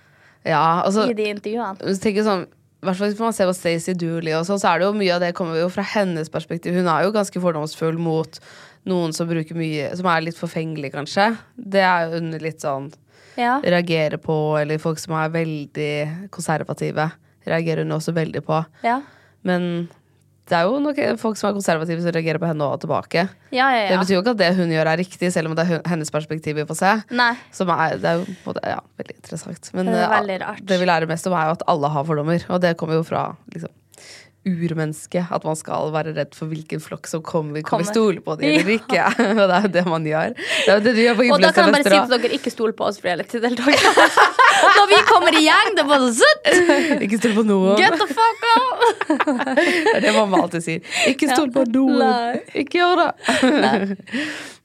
ja, altså I de intervjuene. Tenker sånn hvert fall Hvis man ser på Stacey Dooley, og sånn, så er det jo mye av det kommer jo fra hennes perspektiv. Hun er jo ganske fordomsfull mot noen som bruker mye Som er litt forfengelig, kanskje. Det er jo litt sånn Ja. reagerer på, eller folk som er veldig konservative, reagerer hun også veldig på. ja. Men det er jo nok folk som er konservative som reagerer på henne og tilbake. Ja, ja, Det betyr jo ikke at det hun gjør er riktig, selv om det er hennes perspektiv vi får se. Er, det er jo både, ja, veldig interessant. Men Det eh, veldig rart. det vi lærer mest om, er jo at alle har fordommer. Og det kommer jo fra liksom, urmennesket. At man skal være redd for hvilken flokk som kommer. Kan vi stole på dem eller ikke? *laughs* Og det er jo det man gjør. Det det du gjør på Og da kan jeg bare si til dere ikke stol på oss reality-deltakere. Når vi kommer i gjeng, det er bare sånn. *laughs* Ikke stol på noen. Get the fuck out! *laughs* Det er det mamma alltid sier. Ikke stol på noen. Nei. Ikke gjør det.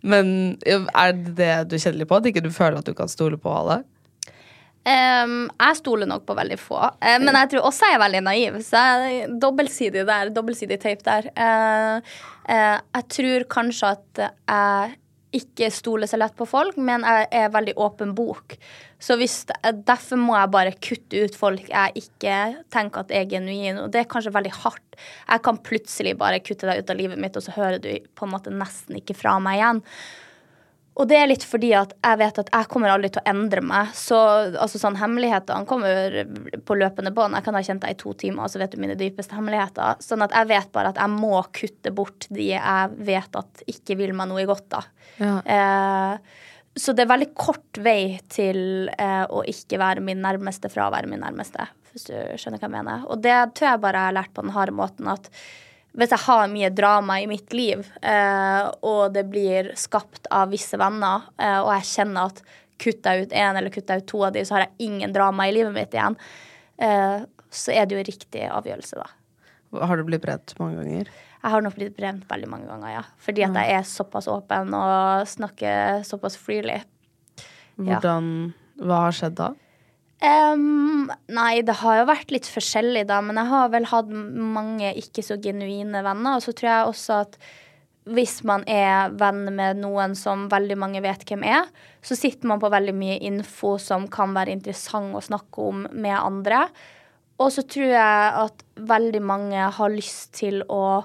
Men er det det du kjenner litt på? At ikke du føler at du kan stole på alle? Em, jeg stoler nok på veldig få. Eh, men jeg tror også jeg er veldig naiv. Så jeg, dobbeltsidig der, dobbeltsidig tape der. Uh, uh, jeg tror kanskje at jeg ikke stoler så lett på folk, men jeg er veldig åpen bok. Så hvis, derfor må jeg bare kutte ut folk jeg ikke tenker at er genuine. Og det er kanskje veldig hardt. Jeg kan plutselig bare kutte deg ut av livet mitt, og så hører du på en måte nesten ikke fra meg igjen. Og det er litt fordi at jeg vet at jeg kommer aldri til å endre meg. Så altså, sånn, hemmelighetene kommer på løpende bånd. Jeg kan ha kjent deg i to timer, og så vet du mine dypeste hemmeligheter. Sånn at jeg vet bare at jeg må kutte bort de jeg vet at ikke vil meg noe godt. da. Ja. Eh, så det er veldig kort vei til eh, å ikke være min nærmeste fra å være min nærmeste. Hvis du skjønner hva jeg mener. Og det tror jeg bare jeg har lært på den harde måten at hvis jeg har mye drama i mitt liv, eh, og det blir skapt av visse venner, eh, og jeg kjenner at kutter jeg ut én eller kutter jeg ut to av de, så har jeg ingen drama i livet mitt igjen, eh, så er det jo riktig avgjørelse, da. Har du blitt brent mange ganger? Jeg har nok blitt brent veldig mange ganger, ja. Fordi at jeg er såpass åpen og snakker såpass freely. Ja. Hvordan, Hva har skjedd da? Em, nei, det har jo vært litt forskjellig, da. Men jeg har vel hatt mange ikke så genuine venner. Og så tror jeg også at hvis man er venn med noen som veldig mange vet hvem er, så sitter man på veldig mye info som kan være interessant å snakke om med andre. Og så tror jeg at veldig mange har lyst til å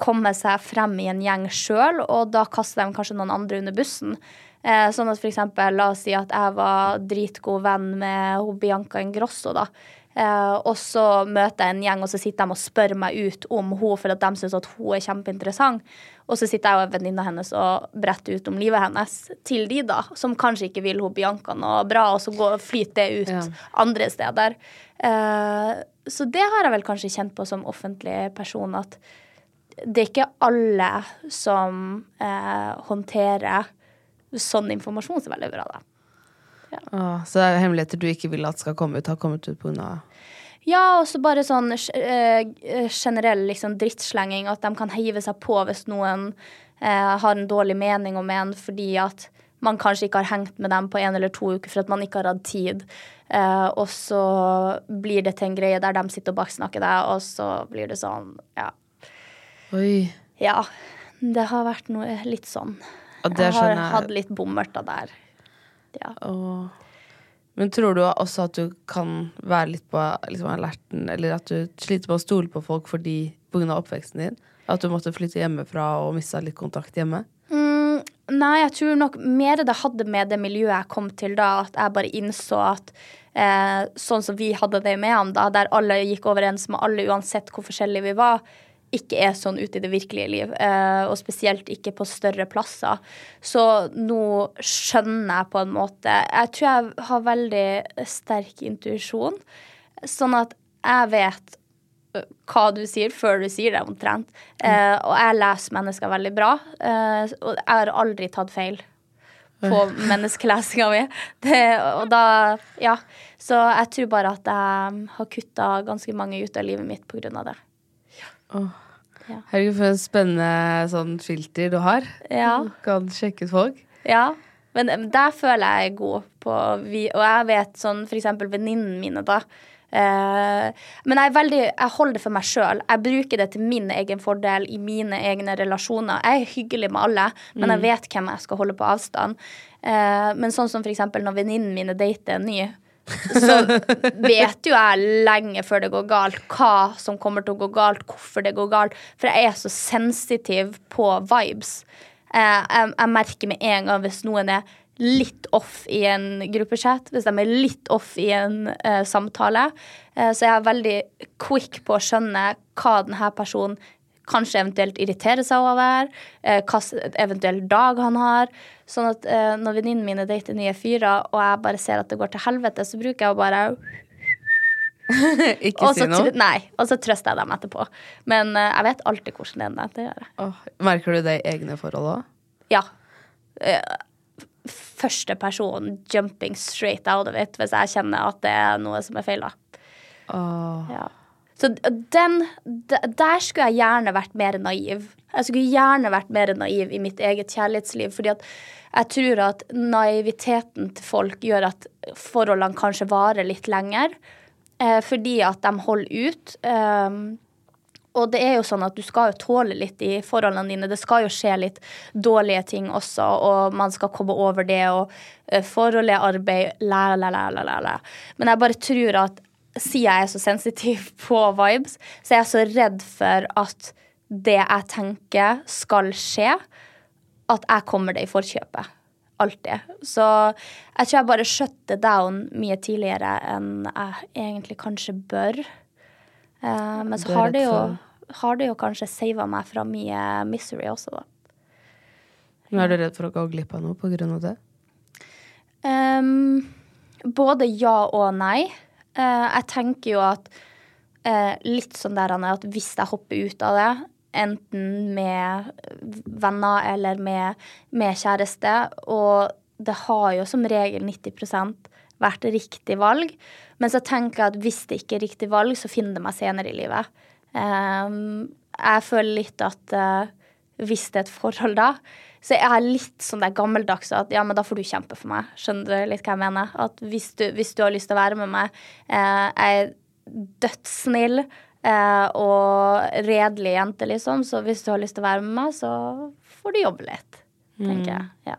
komme seg frem i en gjeng sjøl, og da kaster de kanskje noen andre under bussen. Eh, sånn at eksempel, la oss si at jeg var dritgod venn med hun Bianca Ingrosso, da. Eh, og så møter jeg en gjeng, og så sitter de og spør meg ut om henne for at de syns at hun er kjempeinteressant. Og så sitter jeg og venninna hennes og bretter ut om livet hennes til de, da. Som kanskje ikke vil hun Bianca noe bra, og så går, flyter det ut Ja. andre steder. Eh, så det har jeg vel kanskje kjent på som offentlig person, at det er ikke alle som eh, håndterer sånn informasjon så veldig bra, da. Åh, så det er hemmeligheter du ikke vil at skal komme ut, har kommet ut pga. Ja, og så bare sånn uh, generell liksom drittslenging, at de kan hive seg på hvis noen uh, har en dårlig mening om en fordi at man kanskje ikke har hengt med dem på en eller to uker for at man ikke har hatt tid. Uh, og så blir det til en greie der de sitter og baksnakker deg, og så blir det sånn, ja. Oi. Ja. Det har vært noe litt sånn. Jeg har jeg. hatt litt bommerter der. Ja. Og... Men tror du også at du kan være litt på liksom, alerten, eller at du sliter med å stole på folk fordi pga. oppveksten din? At du måtte flytte hjemmefra og mista litt kontakt hjemme? Mm, nei, jeg tror nok mer det hadde med det miljøet jeg kom til da, at jeg bare innså at eh, sånn som vi hadde det med ham da, der alle gikk overens med alle uansett hvor forskjellige vi var, ikke er sånn ute i det virkelige liv. Eh, og spesielt ikke på større plasser. Så nå skjønner jeg på en måte Jeg tror jeg har veldig sterk intuisjon. Sånn at jeg vet hva du sier før du sier det, omtrent. Eh, og jeg leser mennesker veldig bra. Eh, og jeg har aldri tatt feil på *laughs* menneskelesinga mi. Det, og da Ja. Så jeg tror bare at jeg har kutta ganske mange ut av livet mitt på grunn av Herregud, for en spennende sånn filter du har. Ja. Du kan sjekke ut folk. Ja, men der føler jeg er god på vi, Og jeg vet sånn for eksempel venninnene mine, da. Eh, men jeg, veldig, jeg holder det for meg sjøl. Jeg bruker det til min egen fordel i mine egne relasjoner. Jeg er hyggelig med alle, men jeg vet hvem jeg skal holde på avstand. Eh, men sånn som for eksempel når venninnene mine dater en ny, så *laughs* vet jo jeg lenge før det går galt, hva som kommer til å gå galt, hvorfor det går galt. For jeg er så sensitiv på vibes. Eh, jeg, jeg merker med en gang hvis noen er litt off i en gruppechat, hvis de er litt off i en uh, samtale, Uh, så jeg er veldig quick på å skjønne hva denne personen kanskje eventuelt irriterer seg over, eh, hva s- eventuell dag han har. Sånn at eh, når venninnene mine dater nye fyrer, og jeg bare ser at det går til helvete, så bruker jeg å bare *laughs* Ikke si noe. nei, og så trøster jeg dem etterpå. Men eh, jeg vet alltid hvordan det er. Det gjør jeg. Oh, merker du det i egne forhold òg? Ja. Eh, første person jumping straight out of it hvis jeg kjenner at det er noe som er feil. da. Ja. Så den, der skulle jeg gjerne vært mer naiv. Jeg skulle gjerne vært mer naiv i mitt eget kjærlighetsliv. fordi at jeg tror at naiviteten til folk gjør at forholdene kanskje varer litt lenger. Eh, fordi at de holder ut. Um, og det er jo sånn at du skal jo tåle litt i forholdene dine. Det skal jo skje litt dårlige ting også, og man skal komme over det. Og eh, forholdet er arbeid, la, la, la, la, la. Men jeg bare tror at siden jeg er så sensitiv *laughs* på vibes, så er jeg så redd for at det jeg tenker skal skje, at jeg kommer det i forkjøpet. Alltid. Så jeg tror jeg bare shutter down mye tidligere enn jeg egentlig kanskje bør. Eh, men så har det, jo, har det jo kanskje sava meg fra mye misery også, da. Men Er du redd for å gå glipp av noe på grunn av det? Um, både ja og nei. Eh, jeg tenker jo at eh, litt sånn der Anne, at hvis jeg hopper ut av det, enten med venner eller med, med kjæreste, og det har jo som regel 90% vært riktig valg, men så tenker jeg at hvis det ikke er riktig valg, så finner det meg senere i livet. Ehm, jeg føler litt at eh, hvis det er et forhold da, så jeg er litt sånn der gammeldags at ja, men da får du kjempe for meg. Skjønner du litt hva jeg mener? At hvis du, hvis du har lyst til å være med meg, eh, jeg er dødssnill eh, og redelig jente, liksom, så hvis du har lyst til å være med meg, så får du jobbe litt, tenker jeg. Ja.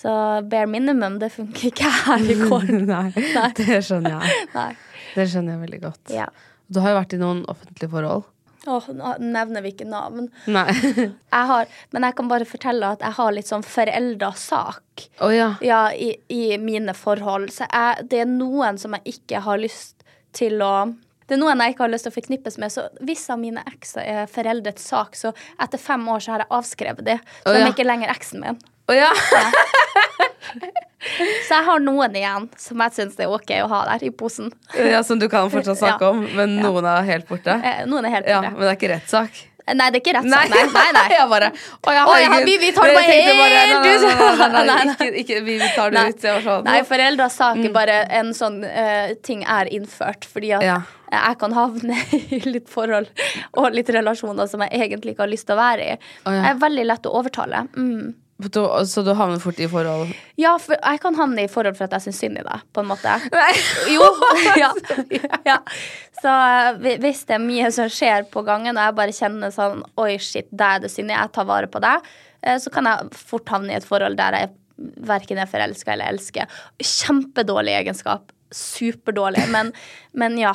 Så bare minimum, det funker ikke her i går. *laughs* Nei, det skjønner jeg. *laughs* Det skjønner jeg veldig godt. Ja. Du har jo vært i noen offentlige forhold. Åh, nå nevner vi ikke navn. *laughs* Jeg har, men jeg kan bare fortelle at jeg har litt sånn forelda sak oh, ja. ja, i, i mine forhold. Så jeg, det er noen som jeg ikke har lyst til å det er noen jeg ikke har lyst til å forknippes med. Så hvis av mine ekser er foreldrets sak, så etter fem år så har jeg avskrevet det. Så Å, de er ikke lenger eksen min. Å ja. *laughs* Så jeg har noen igjen som jeg syns det er ok å ha der i posen. ja. Som du kan fortsatt snakke Ja. om, men noen er helt borte? Eh, Noen er helt Ja. Men det er ikke rettssak? Nei, det er ikke rettssak. Nei, nei. nei. *laughs* jeg bare Å Å, ja, herregud. vi- tar det bare helt ut. Ikke, vi, vi tar det ut. Sånn Nei, foreldras sak er bare en sånn uh, ting er innført. Fordi at Ja. jeg kan havne i litt forhold og litt relasjoner som jeg egentlig ikke har lyst til å være i. Oh, ja. Jeg er veldig lett å overtale. Mm. Så du havner fort i forhold Ja, for jeg kan havne i forhold for at jeg syns synd i deg, på en måte. *laughs* Jo. ja. ja. Så eh, hvis det er mye som skjer på gangen, og jeg bare kjenner sånn Oi, shit, deg er det synd i, jeg tar vare på deg, eh, så kan jeg fort havne i et forhold der jeg verken er forelska eller elsker. Kjempedårlig egenskap. Superdårlig. Men, men ja.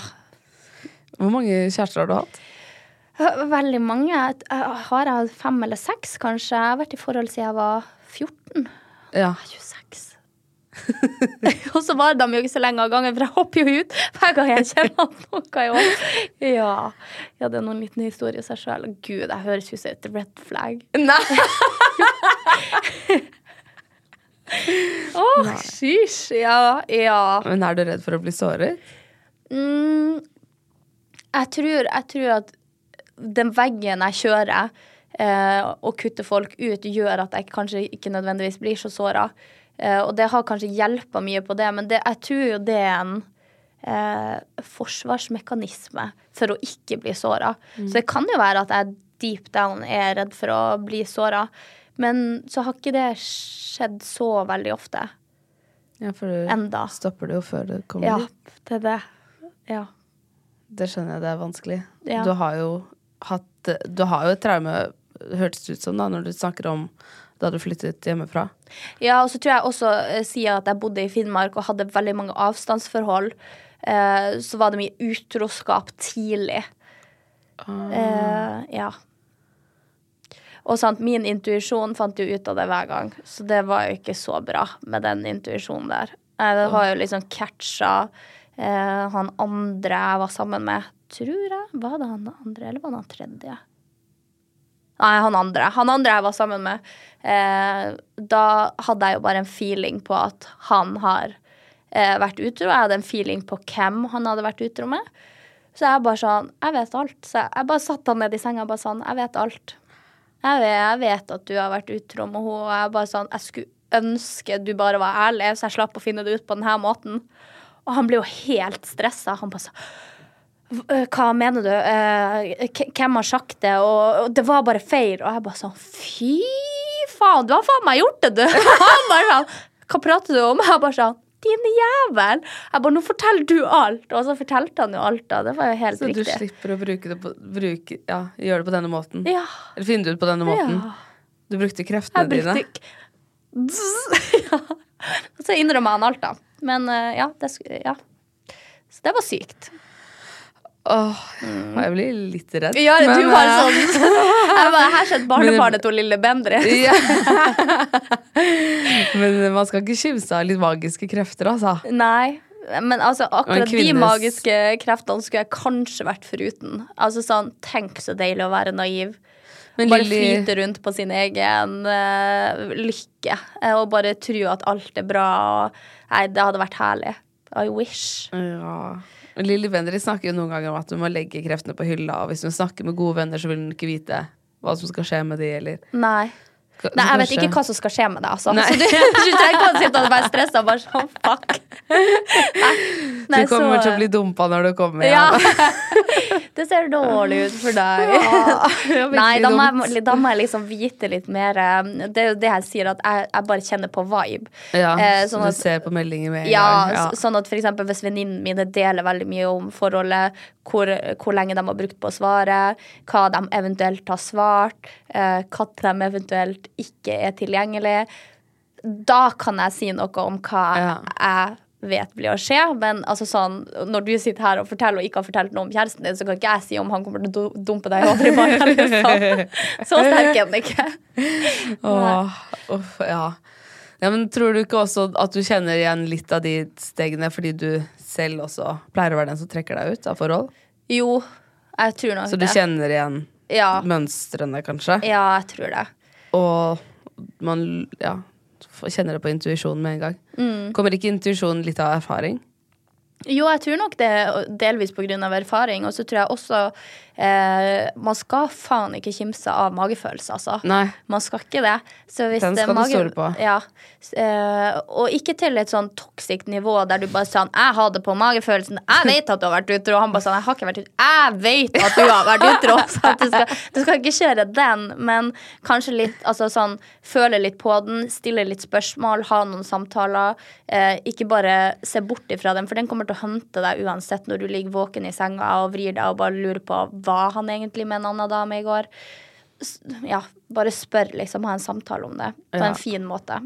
Hvor mange kjærester har du hatt? Veldig mange. Jeg Har jeg hatt fem eller seks, kanskje? Jeg har vært i forhold siden jeg var 14. Ja. 26. *laughs* og så varer de jo ikke så lenge av gangen, for jeg hopper jo ut hver gang jeg kjenner at noe er. Ja. ja, det er noen liten historie i seg sjøl. Gud, jeg høres ut som et red flag. Nei! *laughs* Å, hysj! Ja, ja. Men er du redd for å bli såret? Mm, jeg, tror, jeg tror at den veggen jeg kjører eh, og kutter folk ut, gjør at jeg kanskje ikke nødvendigvis blir så såra. Eh, og det har kanskje hjelpa mye på det, men det, jeg tror jo det er en eh, forsvarsmekanisme for å ikke bli såra. Så det kan jo være at jeg deep down er redd for å bli såra. Men så har ikke det skjedd så veldig ofte. Ja, for du Enda. stopper det jo før det kommer Ja, dit. det er det. Ja. Det skjønner jeg, det er vanskelig. Ja. Du har jo hatt Du har jo et traume, hørtes det ut som, da, når du snakker om da du flyttet hjemmefra. Ja, og så tror jeg også, eh, siden at jeg bodde i Finnmark og hadde veldig mange avstandsforhold, eh, så var det mye utroskap tidlig. Eh, ja. Og sant, min intuisjon fant jo ut av det hver gang, så det var jo ikke så bra med den intuisjonen der. Jeg har jo liksom catcha eh, han andre jeg var sammen med, tror jeg. Var det han andre, eller var det han tredje? Nei, han andre. Han andre jeg var sammen med. Eh, da hadde jeg jo bare en feeling på at han har eh, vært utro. Jeg hadde en feeling på hvem han hadde vært utro med. Så jeg bare sånn Jeg vet alt. Så jeg bare satte han ned i senga og bare sånn Jeg vet alt. Jeg vet, jeg vet at du har vært utro med henne, og jeg bare sånn Jeg skulle ønske du bare var ærlig, så jeg slapp å finne det ut på denne måten. Og han ble jo helt stressa. Han bare sånn hva mener du? Eh, hvem har sagt det? Og, det var bare feil. Og jeg bare sånn Fy faen, du har faen meg gjort det, du! *laughs* Han bare sånn Hva prater du om? Jeg bare sånn din jævel! Jeg bare, Nå forteller du alt! Og så fortalte han jo alt, da. Det var jo helt så riktig. Så du slipper å bruke det på bruke, Ja, gjøre det på denne måten? Ja. Eller finne det ut på denne måten? Ja. Du brukte kreftene brukte... dine? *laughs* ja. Så innrømmer han alt, da. Men uh, ja, det, ja. Så det var sykt. Åh, mm. jeg blir litt redd. Ja, men, du var sånn *laughs* Jeg bare, her skjedde barnebarnet til lille Bendre. *laughs* Ja. *laughs* men man skal ikke kimse av litt magiske krefter, altså. Nei. Men altså, akkurat kvinnes... de magiske kreftene skulle jeg kanskje vært foruten. Altså sånn, Tenk så deilig å være naiv. Men bare Lili... flyte rundt på sin egen uh, lykke. Og bare tro at alt er bra. Og, nei, det hadde vært herlig. I wish. Ja. Lilly Bendriss snakker jo noen ganger om at hun må legge kreftene på hylla. Og hvis hun snakker med gode venner, så vil hun ikke vite hva som skal skje med de, Nei. Nei, jeg vet ikke hva som skal skje med deg, altså. Nei. *laughs* Så du, du trenger ikke å sitte og være stressa bare sånn fuck. Nei. Nei, du kommer så... til å bli dumpa når du kommer hjem. Ja. *laughs* det ser dårlig ut for deg. Ja, *laughs* Nei, da må, jeg, da må, jeg, liksom vite litt mer. Um, det er jo det jeg sier, at jeg, jeg bare kjenner på vibe. Ja, eh, sånn at, du ser på meldinger med en ja, gang. Ja, sånn at for eksempel hvis venninnene mine deler veldig mye om forholdet, hvor, hvor, lenge de har brukt på å svare, hva de eventuelt har svart, eh, når de eventuelt ikke er tilgjengelig. Da kan jeg si noe om hva ja. jeg vet blir å skje. Men altså sånn, når du sitter her og forteller og ikke har fortalt noe om kjæresten din, så kan ikke jeg si om han kommer til å dumpe deg i morgen. *laughs* Liksom. Så sterk er han ikke. Åh, uff, ja. ja. Men tror du ikke også at du kjenner igjen litt av de stegene fordi du selv også pleier å være den som trekker deg ut av forhold? Jo, jeg tror nok det. Så du det. kjenner igjen ja. mønstrene, kanskje? Ja, jeg tror det. Og man ja, kjenner det på intuisjonen med en gang. Mm. Kommer ikke intuisjonen litt av erfaring? Jo, jeg tror nok det delvis pga. erfaring. Og så tror jeg også eh, Man skal faen ikke kimse av magefølelse, altså. Nei. Man skal ikke det. Den skal mage, du stole på. Ja. Eh, og ikke til et sånn toxic nivå der du bare sånn 'Jeg hadde på magefølelsen. Jeg vet at du har vært utro.' Og han bare sånn 'Jeg har ikke vært utro.' 'Jeg vet at du har vært utro.' *laughs* Så du skal, du skal ikke kjøre den, men kanskje litt altså sånn Føle litt på den, stille litt spørsmål, ha noen samtaler. Eh, ikke bare se bort ifra den, for den kommer til å hente deg uansett når du ligger våken i senga og vrir deg og bare lurer på var han egentlig med en annen dame i går? Ja, bare spør, liksom. Ha en samtale om det på ja. en fin måte.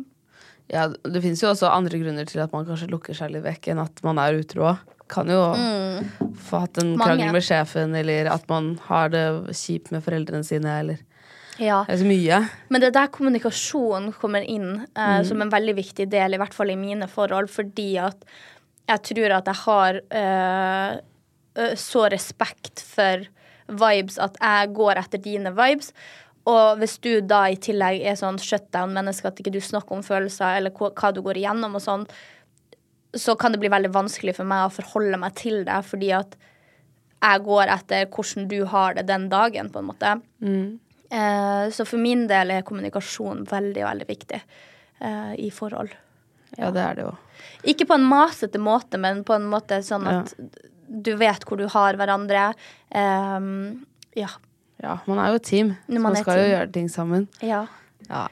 Ja, det finnes jo også andre grunner til at man kanskje lukker seg litt vekk enn at man er utro. Kan jo mm. få hatt en krangel med sjefen, eller at man har det kjipt med foreldrene sine, eller ja. Det er så mye. Men det er der kommunikasjon kommer inn eh, mm. som en veldig viktig del, i hvert fall i mine forhold, fordi at jeg tror at jeg har øh, så respekt for vibes at jeg går etter dine vibes. Og hvis du da i tillegg er sånn shutdown-menneske at ikke du snakker om følelser eller hva du går igjennom og sånn, så kan det bli veldig vanskelig for meg å forholde meg til det, fordi at jeg går etter hvordan du har det den dagen, på en måte. Mm. Eh, så for min del er kommunikasjon veldig, veldig viktig eh, i forhold. Ja. ja, det er det jo. Ikke på en masete måte, men på en måte sånn at ja. Du vet hvor du har hverandre. Um, ja. Ja, man er jo et team, så man, skal team. jo gjøre ting sammen. Ja. ja.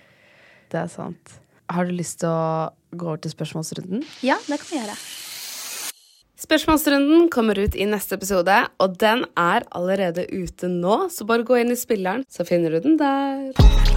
Det er sant. Har du lyst til å gå over til spørsmålsrunden? Ja, det kan vi gjøre. Spørsmålsrunden kommer ut i neste episode, og den er allerede ute nå, så bare gå inn i spilleren, så finner du den der.